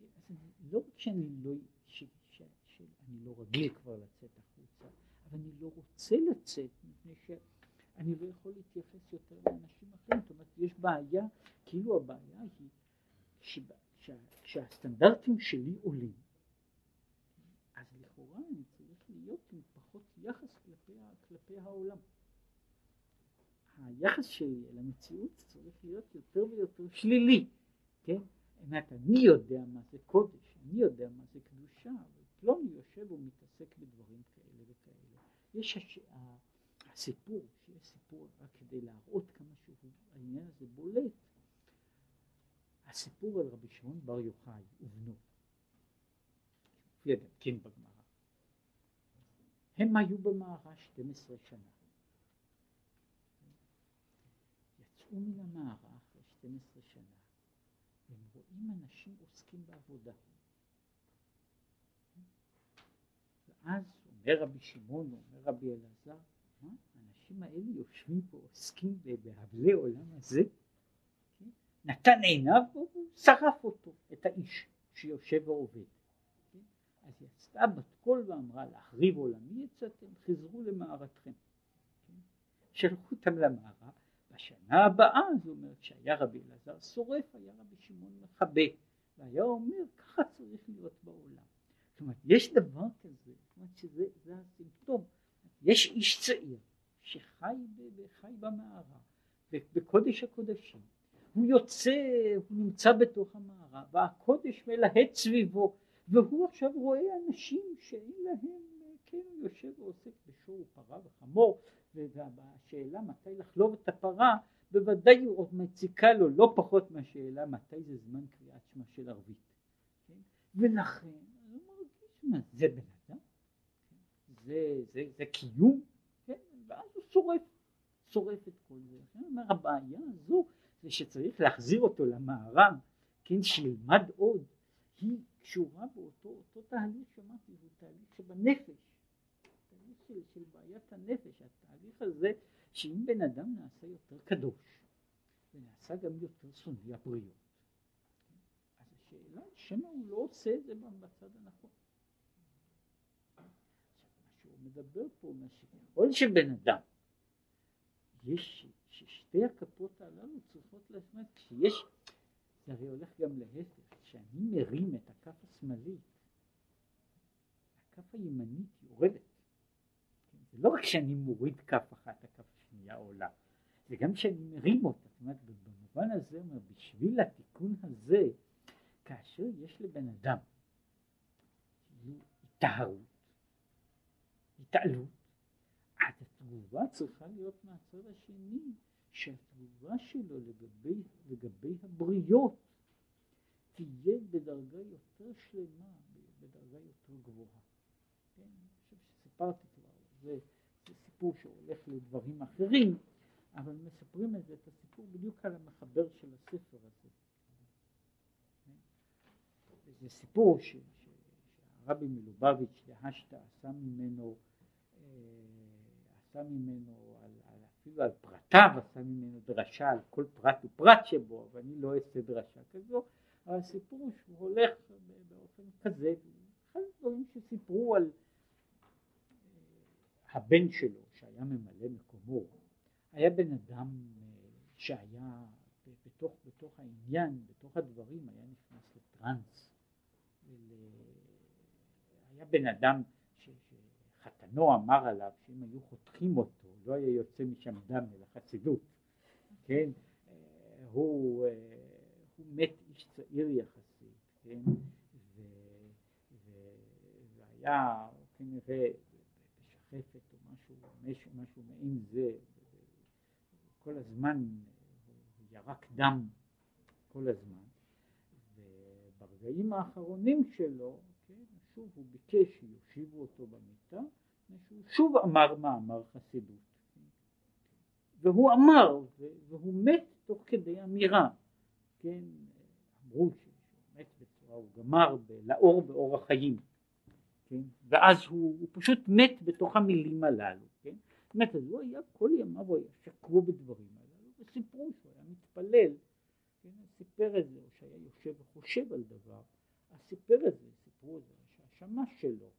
אז אני, לא רק שאני לא, ש, ש, ש, לא רגיל כבר לצאת החוצה, אבל אני לא רוצה לצאת, מפני שאני לא יכול להתייחס יותר לאנשים אחרים. זאת אומרת, יש בעיה, כאילו הבעיה היא שבה, שה, שהסטנדרטים שלי עולים, אז לכאורה אני צריך להיות עם פחות יחס כלפי, כלפי העולם. היחס שלי אל המציאות צריך להיות יותר ויותר שלילי, כן? אומרת, אני יודע מה זה קודש, אני יודע מה זה קדושה, ופלוני יושב ומתעסק בדברים כאלה וכאלה. יש הש... הסיפור, שיש סיפור רק כדי להראות כמה שהעניין הזה בולט, הסיפור על רבי שמעון בר יוחאי ובנו, מופיע גם כן בגמרא, הם היו במערה 12 שנה. יצאו מן המערה אחרי 12 שנה, והם רואים אנשים עוסקים בעבודה. ואז אומר רבי שמעון, אומר רבי אלעזר, מה? האנשים האלה יושבים פה, עוסקים בהבלי עולם הזה, כן? נתן עיניו והוא שרף אותו, את האיש שיושב ועובד. כן? אז יצאה בת קול ואמרה להחריב עולמי יצאתם, חזרו למערתכם. כן? שלחו אותם למערה, בשנה הבאה, זאת אומרת, כשהיה רבי אלעזר שורף, היה רבי שמעון מכבה, והיה אומר, ככה צריך להיות בעולם. זאת אומרת, יש דבר כזה, אומרת שזה הסימפטום. יש איש צעיר שחי חי במערה, בקודש הקודשים. הוא יוצא, הוא נמצא בתוך המערה, והקודש מלהט סביבו, והוא עכשיו רואה אנשים שאין להם, כן, הוא יושב ועוסק בשור ופרה וחמור, והשאלה מתי לחלוב את הפרה, בוודאי עוד מציקה לו לא פחות מהשאלה מתי זה זמן קריאת שמע של ערבית. כן? ולכן, הוא מרגיש, זה בן? זה, זה, זה קיום? כן? ואז הוא שורף, שורף את כל זה. אני אומר, הבעיה הזו זה שצריך להחזיר אותו למערה, כן, שילמד עוד, היא קשורה באותו אותו תהליך שאמרתי, זה תהליך שבנפש. של, של בעיית הנפש, התהליך הזה שאם בן אדם נעשה יותר קדוש ונעשה גם יותר שונא הבריות, אז השאלה שמא הוא לא עושה את זה בצד הנכון. מדבר פה, מה שככל שבן אדם יש, ששתי הכפות הללו צריכות לעצמת, כשיש, זה הרי הולך גם להפך, כשאני מרים את הכף השמאלית, הכף הימנית יורדת. זה לא רק שאני מוריד כף אחת, הכף השנייה עולה, זה גם שאני מרים אותה. זאת אומרת, במובן הזה, אומר, בשביל התיקון הזה, כאשר יש לבן אדם היטהרות, התעלות, אז התגובה צריכה להיות מהצד השני, שהתגובה שלו לגבי, לגבי הבריות תהיה בדרגה יותר שלמה, בדרגה יותר גבוהה. כן? אני חושב שסיפרתי זה, זה סיפור שהולך לדברים אחרים, אבל מספרים את זה, את הסיפור בדיוק על המחבר של הספר הזה. זה סיפור ש, שהרבי מלובביץ' דהשתא עשה ממנו, עשה ממנו על, על, אפילו על פרטיו עשה ממנו דרשה על כל פרט ופרט שבו, ואני לא אעשה דרשה כזו, אבל הסיפור שהוא הולך באופן כזה, אחד הדברים שסיפרו על הבן שלו שהיה ממלא מקומו היה בן אדם אה, שהיה בתוך, בתוך העניין, בתוך הדברים, היה נכנס לטראנס. היה בן אדם ש... שחתנו אמר עליו שאם היו חותכים אותו לא היה יוצא משם דם אלא חסידות, כן? אה, הוא, אה, הוא מת איש צעיר יחסית, כן? ו... ו... והיה כנראה חפת או משהו, משהו, משהו מעין זה, כל הזמן ירק דם כל הזמן, וברגעים האחרונים שלו, כן, שוב הוא ביקש שיושיבו אותו במיטה, שהוא שוב אמר מאמר חסידות. והוא אמר, והוא מת תוך כדי אמירה, כן, אמרו שהוא מת בצורה, הוא גמר לאור באור החיים, כן, ואז הוא, הוא פשוט מת בתוך המילים הללו, כן, מת, אז הוא היה כל ימיו, הוא היה שקרו בדברים הללו, וסיפרו שהוא היה מתפלל, כן, סיפר את זה, או שהיה יושב וחושב על דבר, אז סיפר את זה, סיפרו את זה, שהשמש שלו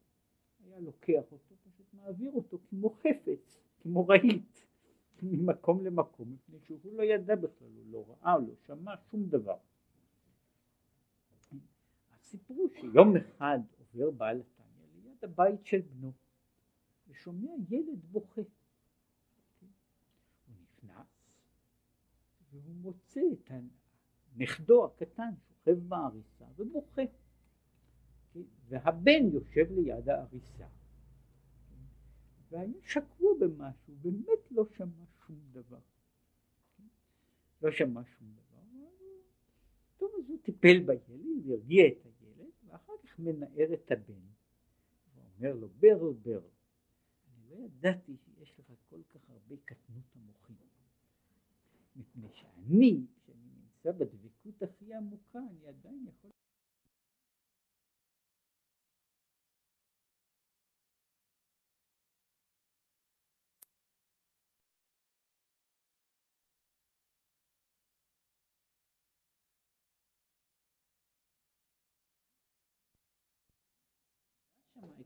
היה לוקח אותו, פשוט מעביר אותו כמו חפץ, כמו רהיט. ממקום למקום, מפני שהוא לא ידע בכלל, הוא לא ראה, הוא לא שמע שום דבר. סיפרו שיום אחד עובר בעל התניא ליד הבית של בנו, ושומע ילד בוכה. הוא נכנס, והוא מוצא את נכדו הקטן שוכב בעריסה ובוכה. והבן יושב ליד העריסה. והיה שקוע במשהו, באמת לא שמע שום דבר. לא שמע שום דבר. טוב, אז הוא טיפל בילד, הרגיע את הילד, ואחר כך מנער את הבן. ואומר לו, ברל, ברל, אני לא ידעתי שיש לך כל כך הרבה קטנות המוחים. מפני שאני, כשאני נמצא בדבקות הכי עמוקה, אני עדיין יכול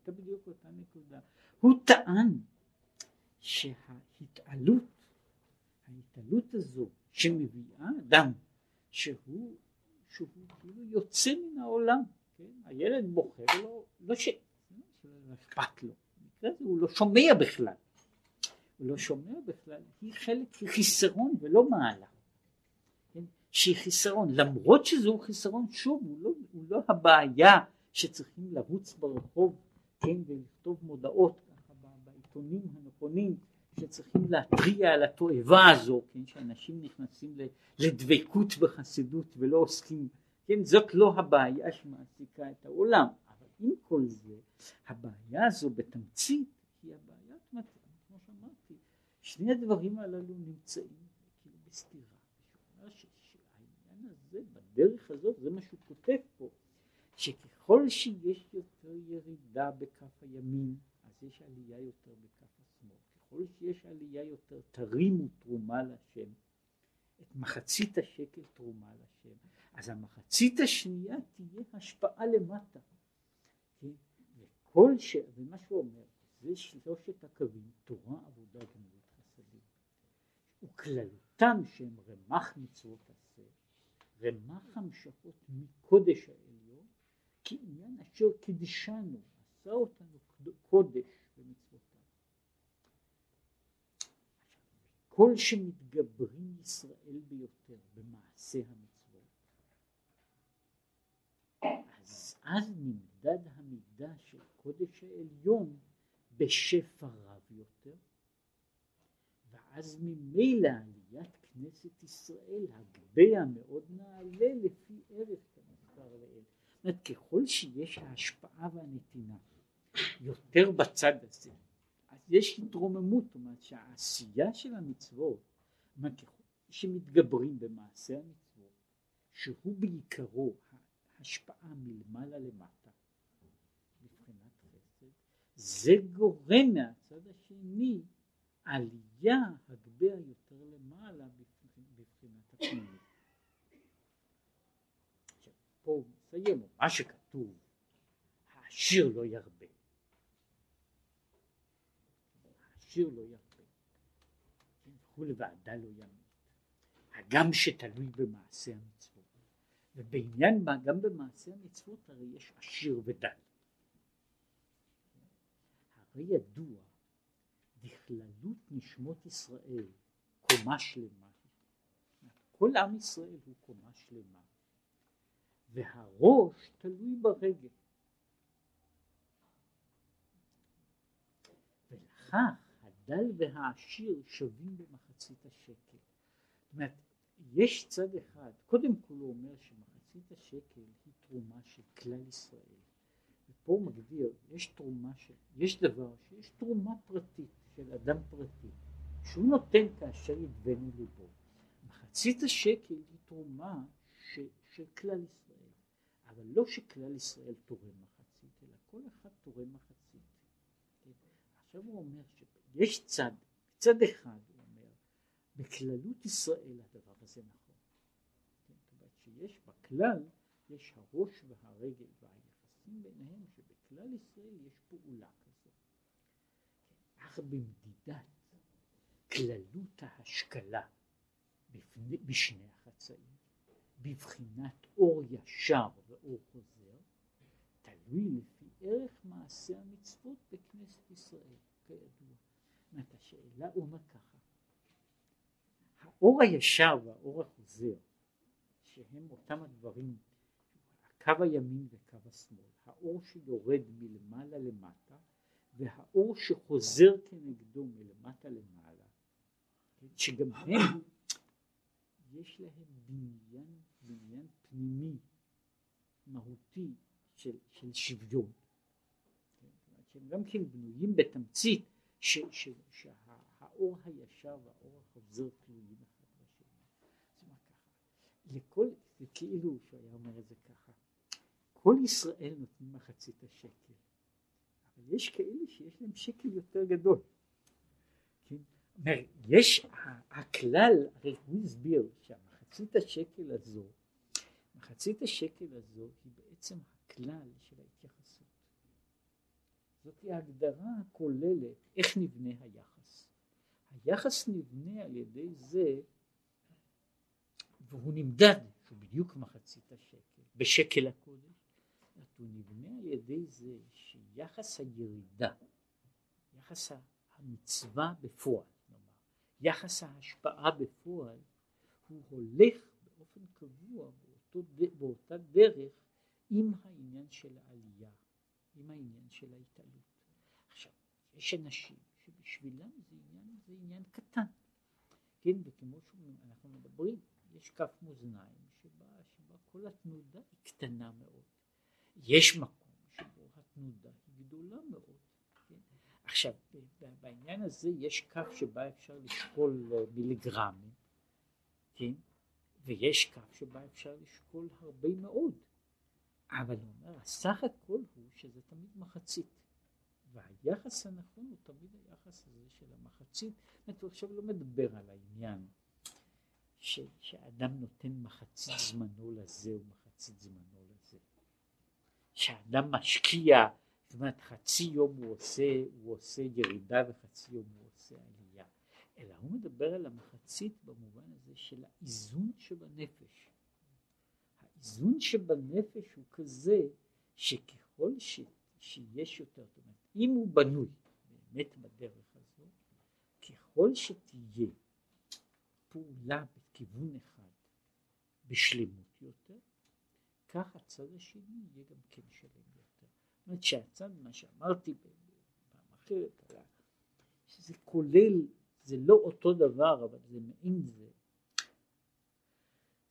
הייתה בדיוק אותה נקודה. הוא טען שההתעלות, ההתעלות הזו שמביאה אדם שהוא, שהוא כאילו יוצא מן העולם, כן? הילד בוחר לו, לא ש... לא אכפת לו, במקרה הוא לא שומע בכלל, הוא לא שומע בכלל, היא חלק, היא חיסרון ולא מעלה, כן? שהיא חיסרון, למרות שזהו חיסרון, שוב, הוא לא, הוא לא הבעיה שצריכים לרוץ ברחוב כן, ולכתוב מודעות ככה בעיתונים הנכונים שצריכים להתריע על התועבה הזו, כן, שאנשים נכנסים לדבקות בחסידות ולא עוסקים, כן, זאת לא הבעיה שמעסיקה את העולם, אבל עם כל זה, הבעיה הזו בתמצית היא הבעיה, כמו שאמרתי, שני הדברים הללו נמצאים כאילו בסתירה, שהעניין הזה בדרך הזאת, זה מה שהוא כותב פה, שככל שיש יותר ירידה בכף הימין, אז יש עלייה יותר בכף השמאל. ככל שיש עלייה יותר, תרימו תרומה לשם. את מחצית השקל תרומה לשם. אז המחצית השנייה תהיה השפעה למטה. כן? וכל ש... ומה שהוא אומר, זה שלושת הקווים, תורה, עבודה, גמילות חסדים. וכללותם שהם רמ"ח מצוות עשה, רמ"ח המשכות מקודש האל. כעניין אשר קידשנו, עשה אותנו קודש במצוותיו. כל שמתגברים ישראל ביותר במעשה המצוות, אז אז נמדד המידה של קודש העליון בשפע רב יותר, ואז ממילא עליית כנסת ישראל הגביה מאוד נעלה לפי ערך כמזכר אומרת, ככל שיש ההשפעה והנתינה יותר בצד הזה, אז יש התרוממות, זאת אומרת שהעשייה של המצוות, שמתגברים במעשה המצוות, שהוא בעיקרו השפעה מלמעלה למטה, מבחינת חסד, זה גורם מהצד השני עלייה הגביה יותר למעלה בבחינת הפנימית. פה נסיים, מה שכתוב, העשיר לא ירבה. העשיר לא ירבה. וכולי ועדה לא ימית. הגם שתלוי במעשה המצוות. ובעניין מה, גם במעשה המצוות הרי יש עשיר ודל. הרי ידוע בכללות נשמות ישראל קומה שלמה. כל עם ישראל הוא קומה שלמה. והראש תלוי ברגל. ולכך הדל והעשיר שווים במחצית השקל. זאת אומרת, יש צד אחד, קודם כל הוא אומר שמחצית השקל היא תרומה של כלל ישראל. ופה הוא מגדיר, יש תרומה של, יש דבר שיש תרומה פרטית של אדם פרטי, שהוא נותן כאשר ידבנו ליבו. מחצית השקל היא תרומה ש, של כלל ישראל, אבל לא שכלל ישראל תורם מחצית, אלא כל אחד תורם מחצית. כן? עכשיו הוא אומר שיש צד, צד אחד הוא אומר, בכללות ישראל הדבר הזה נכון. כן? אומרת שיש בכלל, יש הראש והרגל והיחסים ביניהם, שבכלל ישראל יש פעולה כזאת. אך במדידת כללות ההשכלה בשני החצאים, בבחינת אור ישר ואור חוזר, תלוי לפי ערך מעשה המצוות בכנסת ישראל, כידוע. זאת השאלה, הוא אומר ככה, האור הישר והאור החוזר, שהם אותם הדברים, הקו הימין וקו השמאל, האור שיורד מלמעלה למטה, והאור שחוזר כנגדו מלמטה למעלה, שגם הם יש להם בניין, בניין פנימי, מהותי של, של שוויון. כן? גם כן בנויים בתמצית ש, ש, שהאור הישר והאור החוזר תלויים אחד בשני. זאת אומרת ככה, לכל, זה כאילו שהוא היה אומר את זה ככה, כל ישראל נותנים מחצית השקל, אבל יש כאלה שיש להם שקל יותר גדול. כן? יש הכלל, הרי הוא הסביר שהמחצית השקל הזו, מחצית השקל הזו היא בעצם הכלל של ההתייחסות. זאת ההגדרה הכוללת איך נבנה היחס. היחס נבנה על ידי זה, והוא נמדד, שהוא בדיוק מחצית השקל, בשקל הקודש, הוא נבנה על ידי זה שיחס הירידה, יחס המצווה בפועל, יחס ההשפעה בפועל הוא הולך באופן קבוע באותו, באותה דרך עם העניין של העלייה, עם העניין של ההתעלות. עכשיו, יש אנשים שבשבילם זה עניין, זה עניין קטן, כן, וכמו שאנחנו מדברים, יש כף מאזניים שבה, שבה כל התנודה היא קטנה מאוד. יש מקום שבו התנודה היא גדולה מאוד. עכשיו, בעניין הזה יש כף שבה אפשר לשקול אה, מיליגרמים, כן? ויש כף שבה אפשר לשקול הרבה מאוד. אבל הוא אומר, הסך הכל הוא שזה תמיד מחצית. והיחס הנכון הוא תמיד היחס הזה של המחצית. זאת הוא עכשיו לא מדבר על העניין ש, שאדם נותן מחצית זמנו לזה ומחצית זמנו לזה. שאדם משקיע זאת אומרת חצי יום הוא עושה, הוא עושה ירידה וחצי יום הוא עושה אלא הוא מדבר על המחצית במובן הזה של האיזון שבנפש. האיזון שבנפש הוא כזה שככל ש, שיש יותר, זאת אומרת אם הוא בנוי באמת בדרך הזו, ככל שתהיה פעולה בכיוון אחד בשלמות יותר, כך הצד השני יהיה גם כן שלם יותר. זאת אומרת שהצד, מה שאמרתי פעם אחרת, שזה כולל, זה לא אותו דבר, אבל זה מעין זה.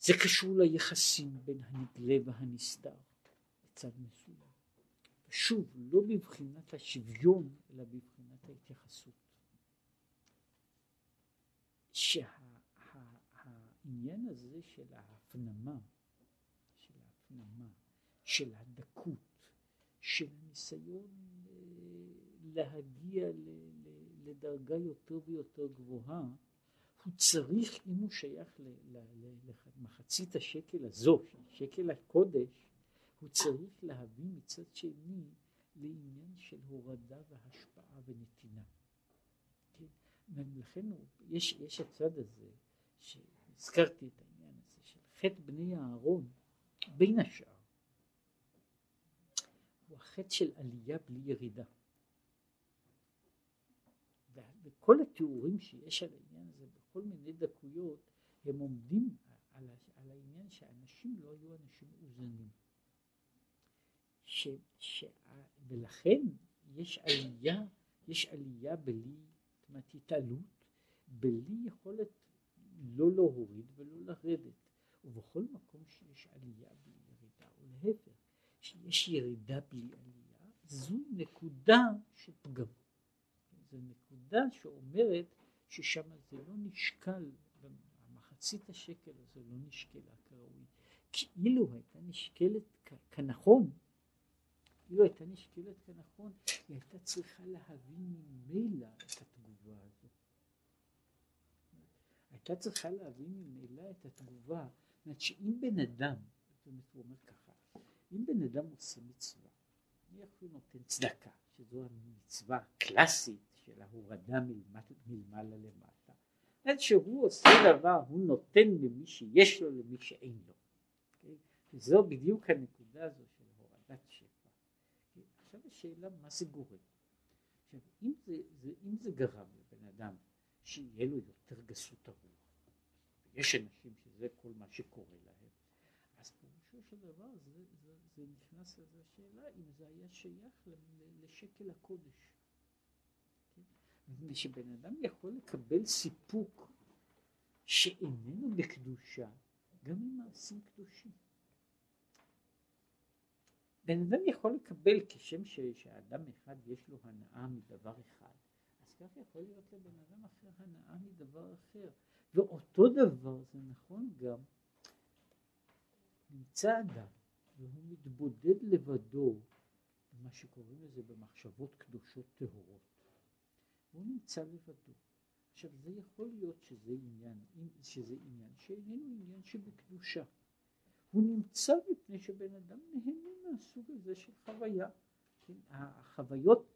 זה קשור ליחסים בין הנגלה והנסתר בצד מסוים. שוב, לא בבחינת השוויון, אלא בבחינת ההתייחסות. שהעניין הזה של ההפנמה, של ההפנמה, של הדקות, של ניסיון אה, להגיע לדרגה יותר ויותר גבוהה, הוא צריך, אם הוא שייך למחצית השקל הזו, שקל הקודש, הוא צריך להביא מצד שני לעניין של הורדה והשפעה ונתינה. כן? ולכן יש, יש הצד הזה, שהזכרתי את העניין הזה של חטא בני אהרון, בין השאר, הוא החטא של עלייה בלי ירידה. וכל התיאורים שיש על העניין הזה בכל מיני דקויות הם עומדים על, על העניין שאנשים לא היו אנשים מאוזנים. ש, ש, ולכן יש עלייה, יש עלייה בלי, זאת אומרת התעלות, בלי יכולת לא להוריד ולא לרדת. ובכל מקום שיש עלייה בלי ירידה, ולהפך, שיש ירידה בלי עלייה, זו נקודה של פגם. זו נקודה שאומרת ששם זה לא נשקל, מחצית השקל הזה לא נשקלה כראוי. כי אילו הייתה נשקלת כנכון, אילו הייתה נשקלת כנכון, היא הייתה צריכה להבין ממילא את התגובה הזו. הייתה צריכה להבין ממילא את התגובה, זאת אומרת שאם בן אדם, הוא אומר ככה, אם בן אדם עושה מצווה, נניח הוא נותן צדקה, שזו המצווה הקלאסית של ההורדה מלמעלה למטה, זאת שהוא עושה דבר, הוא נותן למי שיש לו למי שאין לו. אוקיי? וזו בדיוק הנקודה הזו של הורדת שפע. Okay? עכשיו השאלה מה זה גורם. עכשיו אם זה, זה, אם זה גרם לבן אדם שיהיה לו יותר גסות הרוח, ויש אנשים שזה כל מה שקורה להם, אז פירושו של דבר זה, זה, זה נכנס לזה השאלה אם זה היה שייך לשקל הקודש. מפני שבן אדם יכול לקבל סיפוק שאיננו בקדושה גם ממעשים קדושים. בן אדם יכול לקבל כשם שאדם אחד יש לו הנאה מדבר אחד, אז כך יכול להיות לבן אדם אחר הנאה מדבר אחר. ואותו דבר זה נכון גם, נמצא אדם והוא מתבודד לבדו במה שקוראים לזה במחשבות קדושות טהורות. הוא נמצא לבדו. עכשיו זה יכול להיות שזה עניין, שזה עניין שאיננו עניין שבקדושה. הוא נמצא מפני שבן אדם נהנה מהסוג הזה של חוויה. כן? החוויות,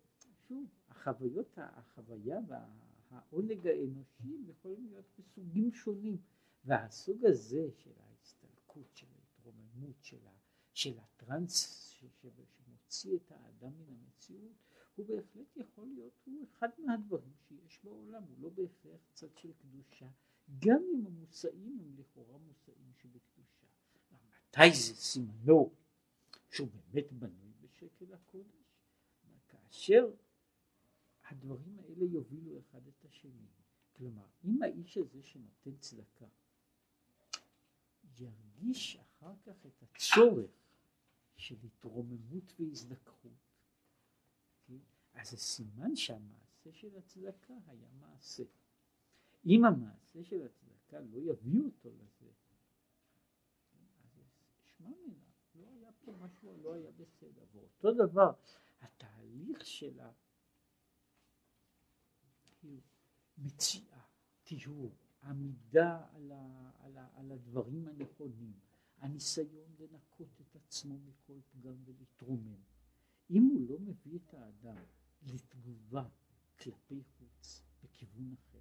שוב, החוויות, החוויה והעונג האנושי יכולים להיות בסוגים שונים. והסוג הזה של ההסתלקות, של ההתרוממות, של, הטרנס שמוציא את האדם מן המציאות, הוא בהחלט יכול להיות, הוא אחד מהדברים שיש בעולם, הוא לא בהכרח צד של קדושה, גם אם המושאים הם לכאורה מושאים שבקדושה. מתי זה סימנו שהוא באמת בנוי בשקל הקודש? כאשר הדברים האלה יובילו אחד את השני. כלומר, אם האיש הזה שנותן צדקה ירגיש אחר כך את הצורך של התרוממות והזדככות, אז זה סימן שהמעשה של הצדקה היה מעשה. אם המעשה של הצדקה לא יביא אותו לזה, אז שמע מינה, לא היה פה משהו, לא היה בסדר. ואותו דבר, התהליך של המציאה, טיהור, עמידה על, ה, על, ה, על הדברים הנכונים, הניסיון לנקות את עצמו מכל פגם ולהתרומם. אם הוא לא מביא את האדם לתגובה כלפי חוץ בכיוון אחר.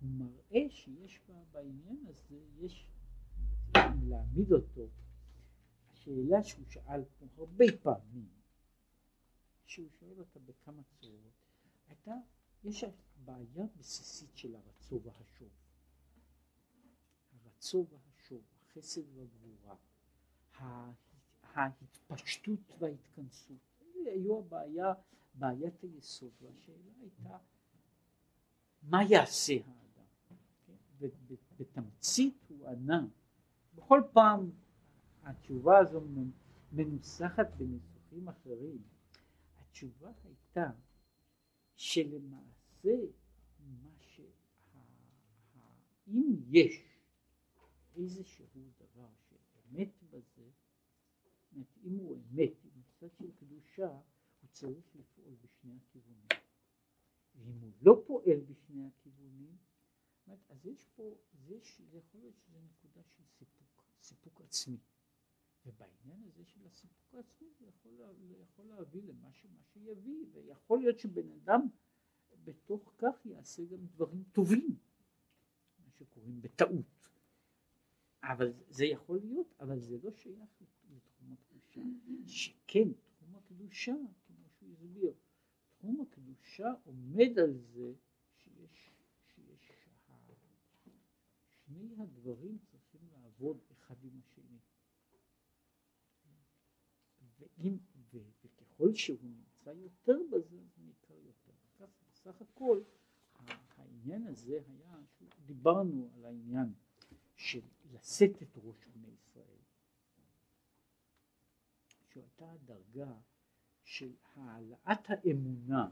הוא מראה שיש בה, בעניין הזה, יש, להעמיד אותו, השאלה שהוא שאל פה הרבה פעמים, שהוא שואל אותה בכמה צורות, הייתה, יש בעיה בסיסית של הרצו והשוב. הרצו והשוב, החסד והגבורה, ההתפשטות וההתכנסות. היו הבעיה, בעיית היסוד, והשאלה הייתה מה יעשה האדם. בתמצית הוא ענה, בכל פעם התשובה הזו מנוסחת בניסוחים אחרים, התשובה הייתה שלמעשה מה שה... אם יש איזשהו דבר שאמת בזה, אם הוא אמת, הצד של קדושה הוא צריך לפעול בשני הכיוונים. ואם הוא לא פועל בשני הכיוונים, אז יש פה, זה, זה יכול להיות שזה נקודה של סיפוק, סיפוק עצמי. ובעניין הזה של הסיפוק העצמי זה יכול, יכול להביא למה שמה שיביא, ויכול להיות שבן אדם בתוך כך יעשה גם דברים טובים, מה שקוראים בטעות. אבל זה יכול להיות, אבל זה לא שייך הקדושה. שכן תחום הקדושה, כמו שהוא הסביר, תחום הקדושה עומד על זה שיש, שיש שני הדברים צריכים לעבוד אחד עם השני. ואם, וככל שהוא נמצא יותר בזה, זה ניכר יותר. כך בסך הכל העניין הזה היה דיברנו על העניין של לשאת את ראש בני ישראל, שהייתה הדרגה של העלאת האמונה,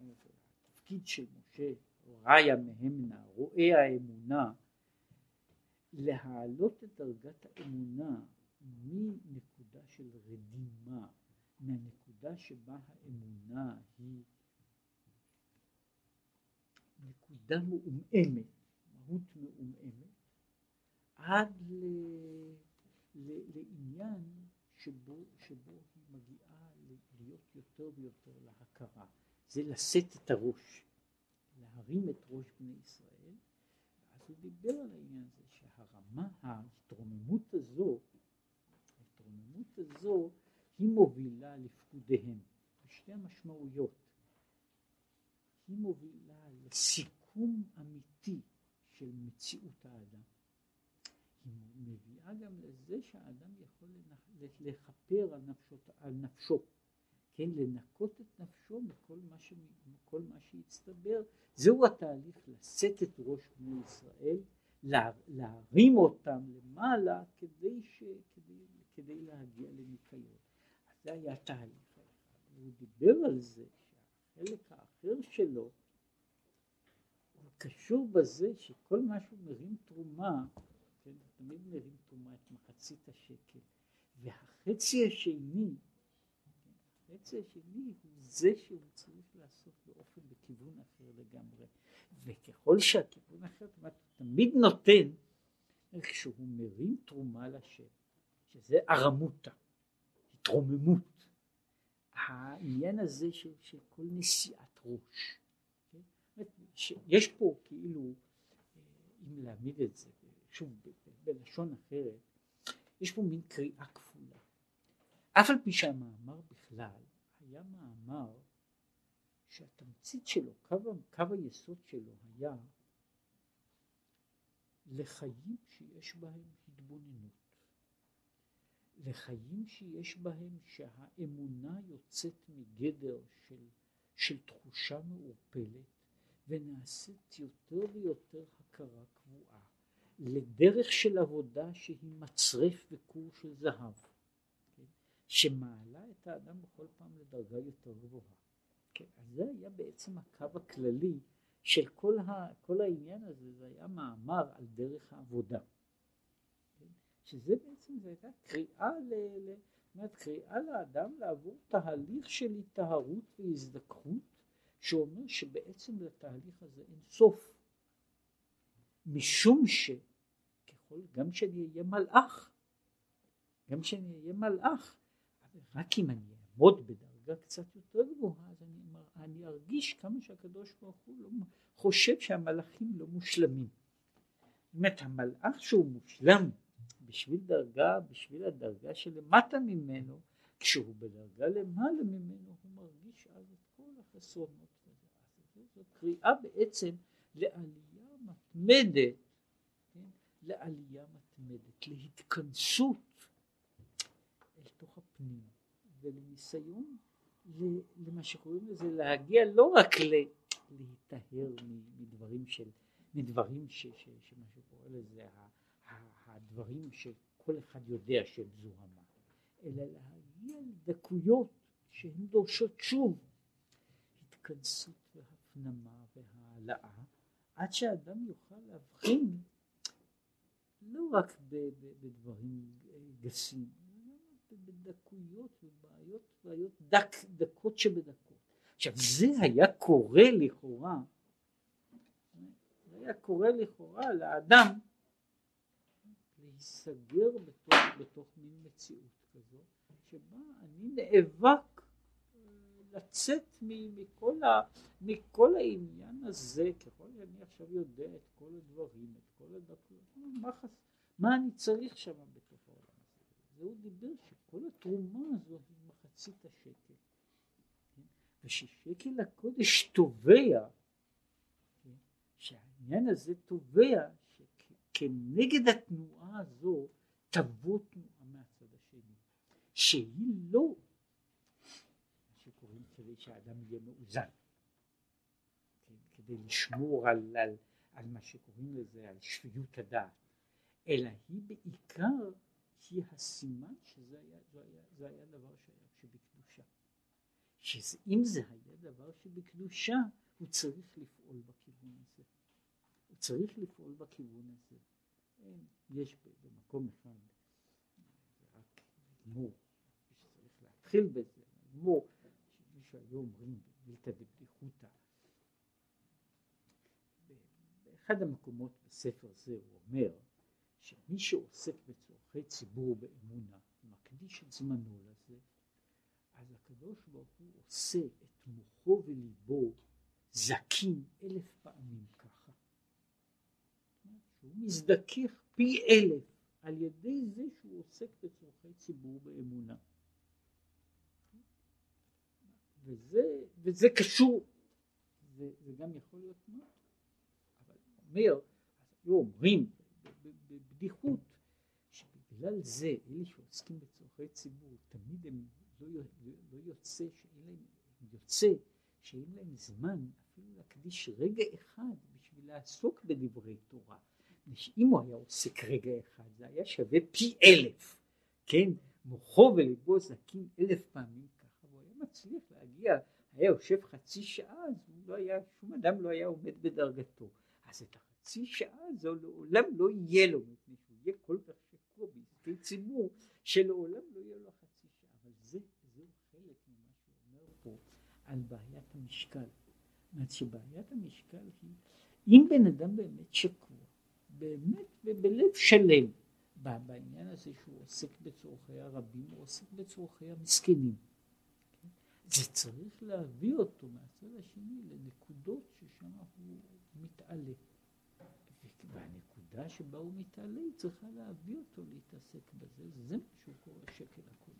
התפקיד של משה, ראיה מהמנה, רואה האמונה, להעלות את דרגת האמונה מנקודה של רדימה, מהנקודה שבה האמונה היא נקודה מעומעמת, מהות מעומעמת, עד ל, ל, לעניין שבו, שבו היא מגיעה להיות יותר ויותר להכרה. זה לשאת את הראש, להרים את ראש בני ישראל, ואז הוא דיבר על העניין הזה שהרמה, ההתרוממות הזו, ההתרוממות הזו היא מובילה לפקודיהם, בשתי המשמעויות. היא מובילה לסיכום אמיתי של מציאות האדם. היא מביאה גם לזה שהאדם יכול לכפר על, נפשות, על נפשו, כן, לנקות את נפשו מכל מה, ש, מכל מה שהצטבר. זהו התהליך לשאת את ראש בני ישראל, לה, להרים אותם למעלה כדי, ש, כדי, כדי להגיע לניקיון. זה היה תהליך. הוא דיבר על זה שהחלק האחר שלו הוא קשור בזה שכל מה שהוא מרים תרומה, כן, תמיד מרים תרומה את מחצית השקל, והחצי השני, החצי השני הוא זה שהוא צריך לעשות באופן, בכיוון אחר לגמרי. וככל שהכיוון אחר, תמיד נותן, כשהוא מרים תרומה לשם, שזה ארמותה. התרוממות, העניין הזה של, של כל נשיאת ראש. כן? יש פה כאילו, אם להעמיד את זה, שוב בלשון אחרת, יש פה מין קריאה כפולה. אף על פי שהמאמר בכלל היה מאמר שהתמצית שלו, קו, קו היסוד שלו היה לחיים שיש בהם התבוננות. לחיים שיש בהם שהאמונה יוצאת מגדר של, של תחושה מעורפלת ונעשית יותר ויותר הכרה קבועה לדרך של עבודה שהיא מצרף וכור של זהב כן? שמעלה את האדם בכל פעם לדרגה יותר גבוהה כן? אז זה היה בעצם הקו הכללי של כל, ה, כל העניין הזה זה היה מאמר על דרך העבודה שזה בעצם זו הייתה קריאה, ל, ל, אומרת, קריאה לאדם לעבור תהליך של היטהרות והזדככות שאומר שבעצם לתהליך הזה אין סוף משום שככל גם שאני אהיה מלאך גם שאני אהיה מלאך רק אם אני אעמוד בדרגה קצת יותר גבוהה אז אני, אני ארגיש כמה שהקדוש ברוך הוא לא, חושב שהמלאכים לא מושלמים. זאת אומרת המלאך שהוא מושלם בשביל דרגה, בשביל הדרגה שלמטה ממנו, כשהוא בדרגה למעלה ממנו, הוא מרגיש אז את כל החסרונות. זו קריאה בעצם לעלייה מתמדת? לעלייה מתמדת, להתכנסות אל תוך הפנים ולניסיון למה שקוראים לזה להגיע לא רק להיטהר מדברים של, מדברים ש, ש, שמה שקורא לזה הדברים שכל אחד יודע שהם זוהמה, אלא להגיע לדקויות שהן דורשות שוב התכנסות והפנמה והעלאה, עד שאדם יוכל להבחין לא רק בדברים גסים, בדקויות ובעיות בעיות דק, דקות שבדקות. עכשיו זה היה קורה לכאורה, זה היה קורה לכאורה לאדם להיסגר בתוך, בתוך מין מציאות כזו, שבה אני נאבק לצאת מכל, ה, מכל העניין הזה, ככל שאני עכשיו יודע את כל הדברים, את כל הדקות, מה, מה אני צריך שם בתוך העולם הזה? והוא דיבר שכל התרומה הזו היא מחצית השקל. וששקל הקודש תובע? שהעניין הזה תובע כנגד התנועה הזו תבוא תנועה מהצד השני, שהיא לא כדי שהאדם יהיה מאוזן, כן, כדי לשמור על, על, על מה שקוראים לזה, על שפיות הדעת, אלא היא בעיקר, היא הסימן שזה היה, זה היה, זה היה דבר שהיה שבקדושה. שאם זה היה דבר שבקדושה, הוא צריך לפעול בכיוון הזה. הוא צריך לפעול בכיוון הזה. יש במקום אחד, רק גמור, שצריך להתחיל בזה, גמור, שמישהו היו אומרים בבלתא דבדיחותא, באחד המקומות בספר זה הוא אומר שמי שעוסק בצורכי ציבור באמונה, מקדיש את זמנו לזה, אז הקדוש ברוך הוא עושה את מוחו וליבו זקים אלף פעמים ככה. שהוא מזדכך פי אלף על ידי זה שהוא עוסק בצורכי ציבור באמונה. וזה, וזה קשור, זה, זה גם יכול להיות מה, אבל אומר, היו אומרים בבדיחות שבגלל זה אלה שעוסקים בצורכי ציבור תמיד הם לא, לא יוצא שאין להם, יוצא שאין להם זמן אפילו להקדיש רגע אחד בשביל לעסוק בדברי תורה. אם הוא היה עוסק רגע אחד זה היה שווה פי אלף, כן? מוחו וליבו זקים אלף פעמים מצליח להגיע, היה יושב חצי שעה, אז לא היה, שום אדם לא היה עומד בדרגתו. אז את החצי שעה הזו לעולם לא יהיה לו, מפני שהוא יהיה כל כך שקוע בעסקי ציבור, שלעולם לא יהיה לו חצי שעה. אבל זה, זה חלק ממה שהוא אומר פה על בעיית המשקל. זאת אומרת שבעיית המשקל היא, אם בן אדם באמת שקוע, באמת ובלב שלם בעניין הזה שהוא עוסק בצורכי הרבים, הוא עוסק בצורכי המסכנים. זה צריך להביא אותו מהצד השני לנקודות ששם הוא מתעלה. והנקודה שבה הוא מתעלה היא צריכה להביא אותו להתעסק בזה, זה מה שהוא קורא שקל הכול.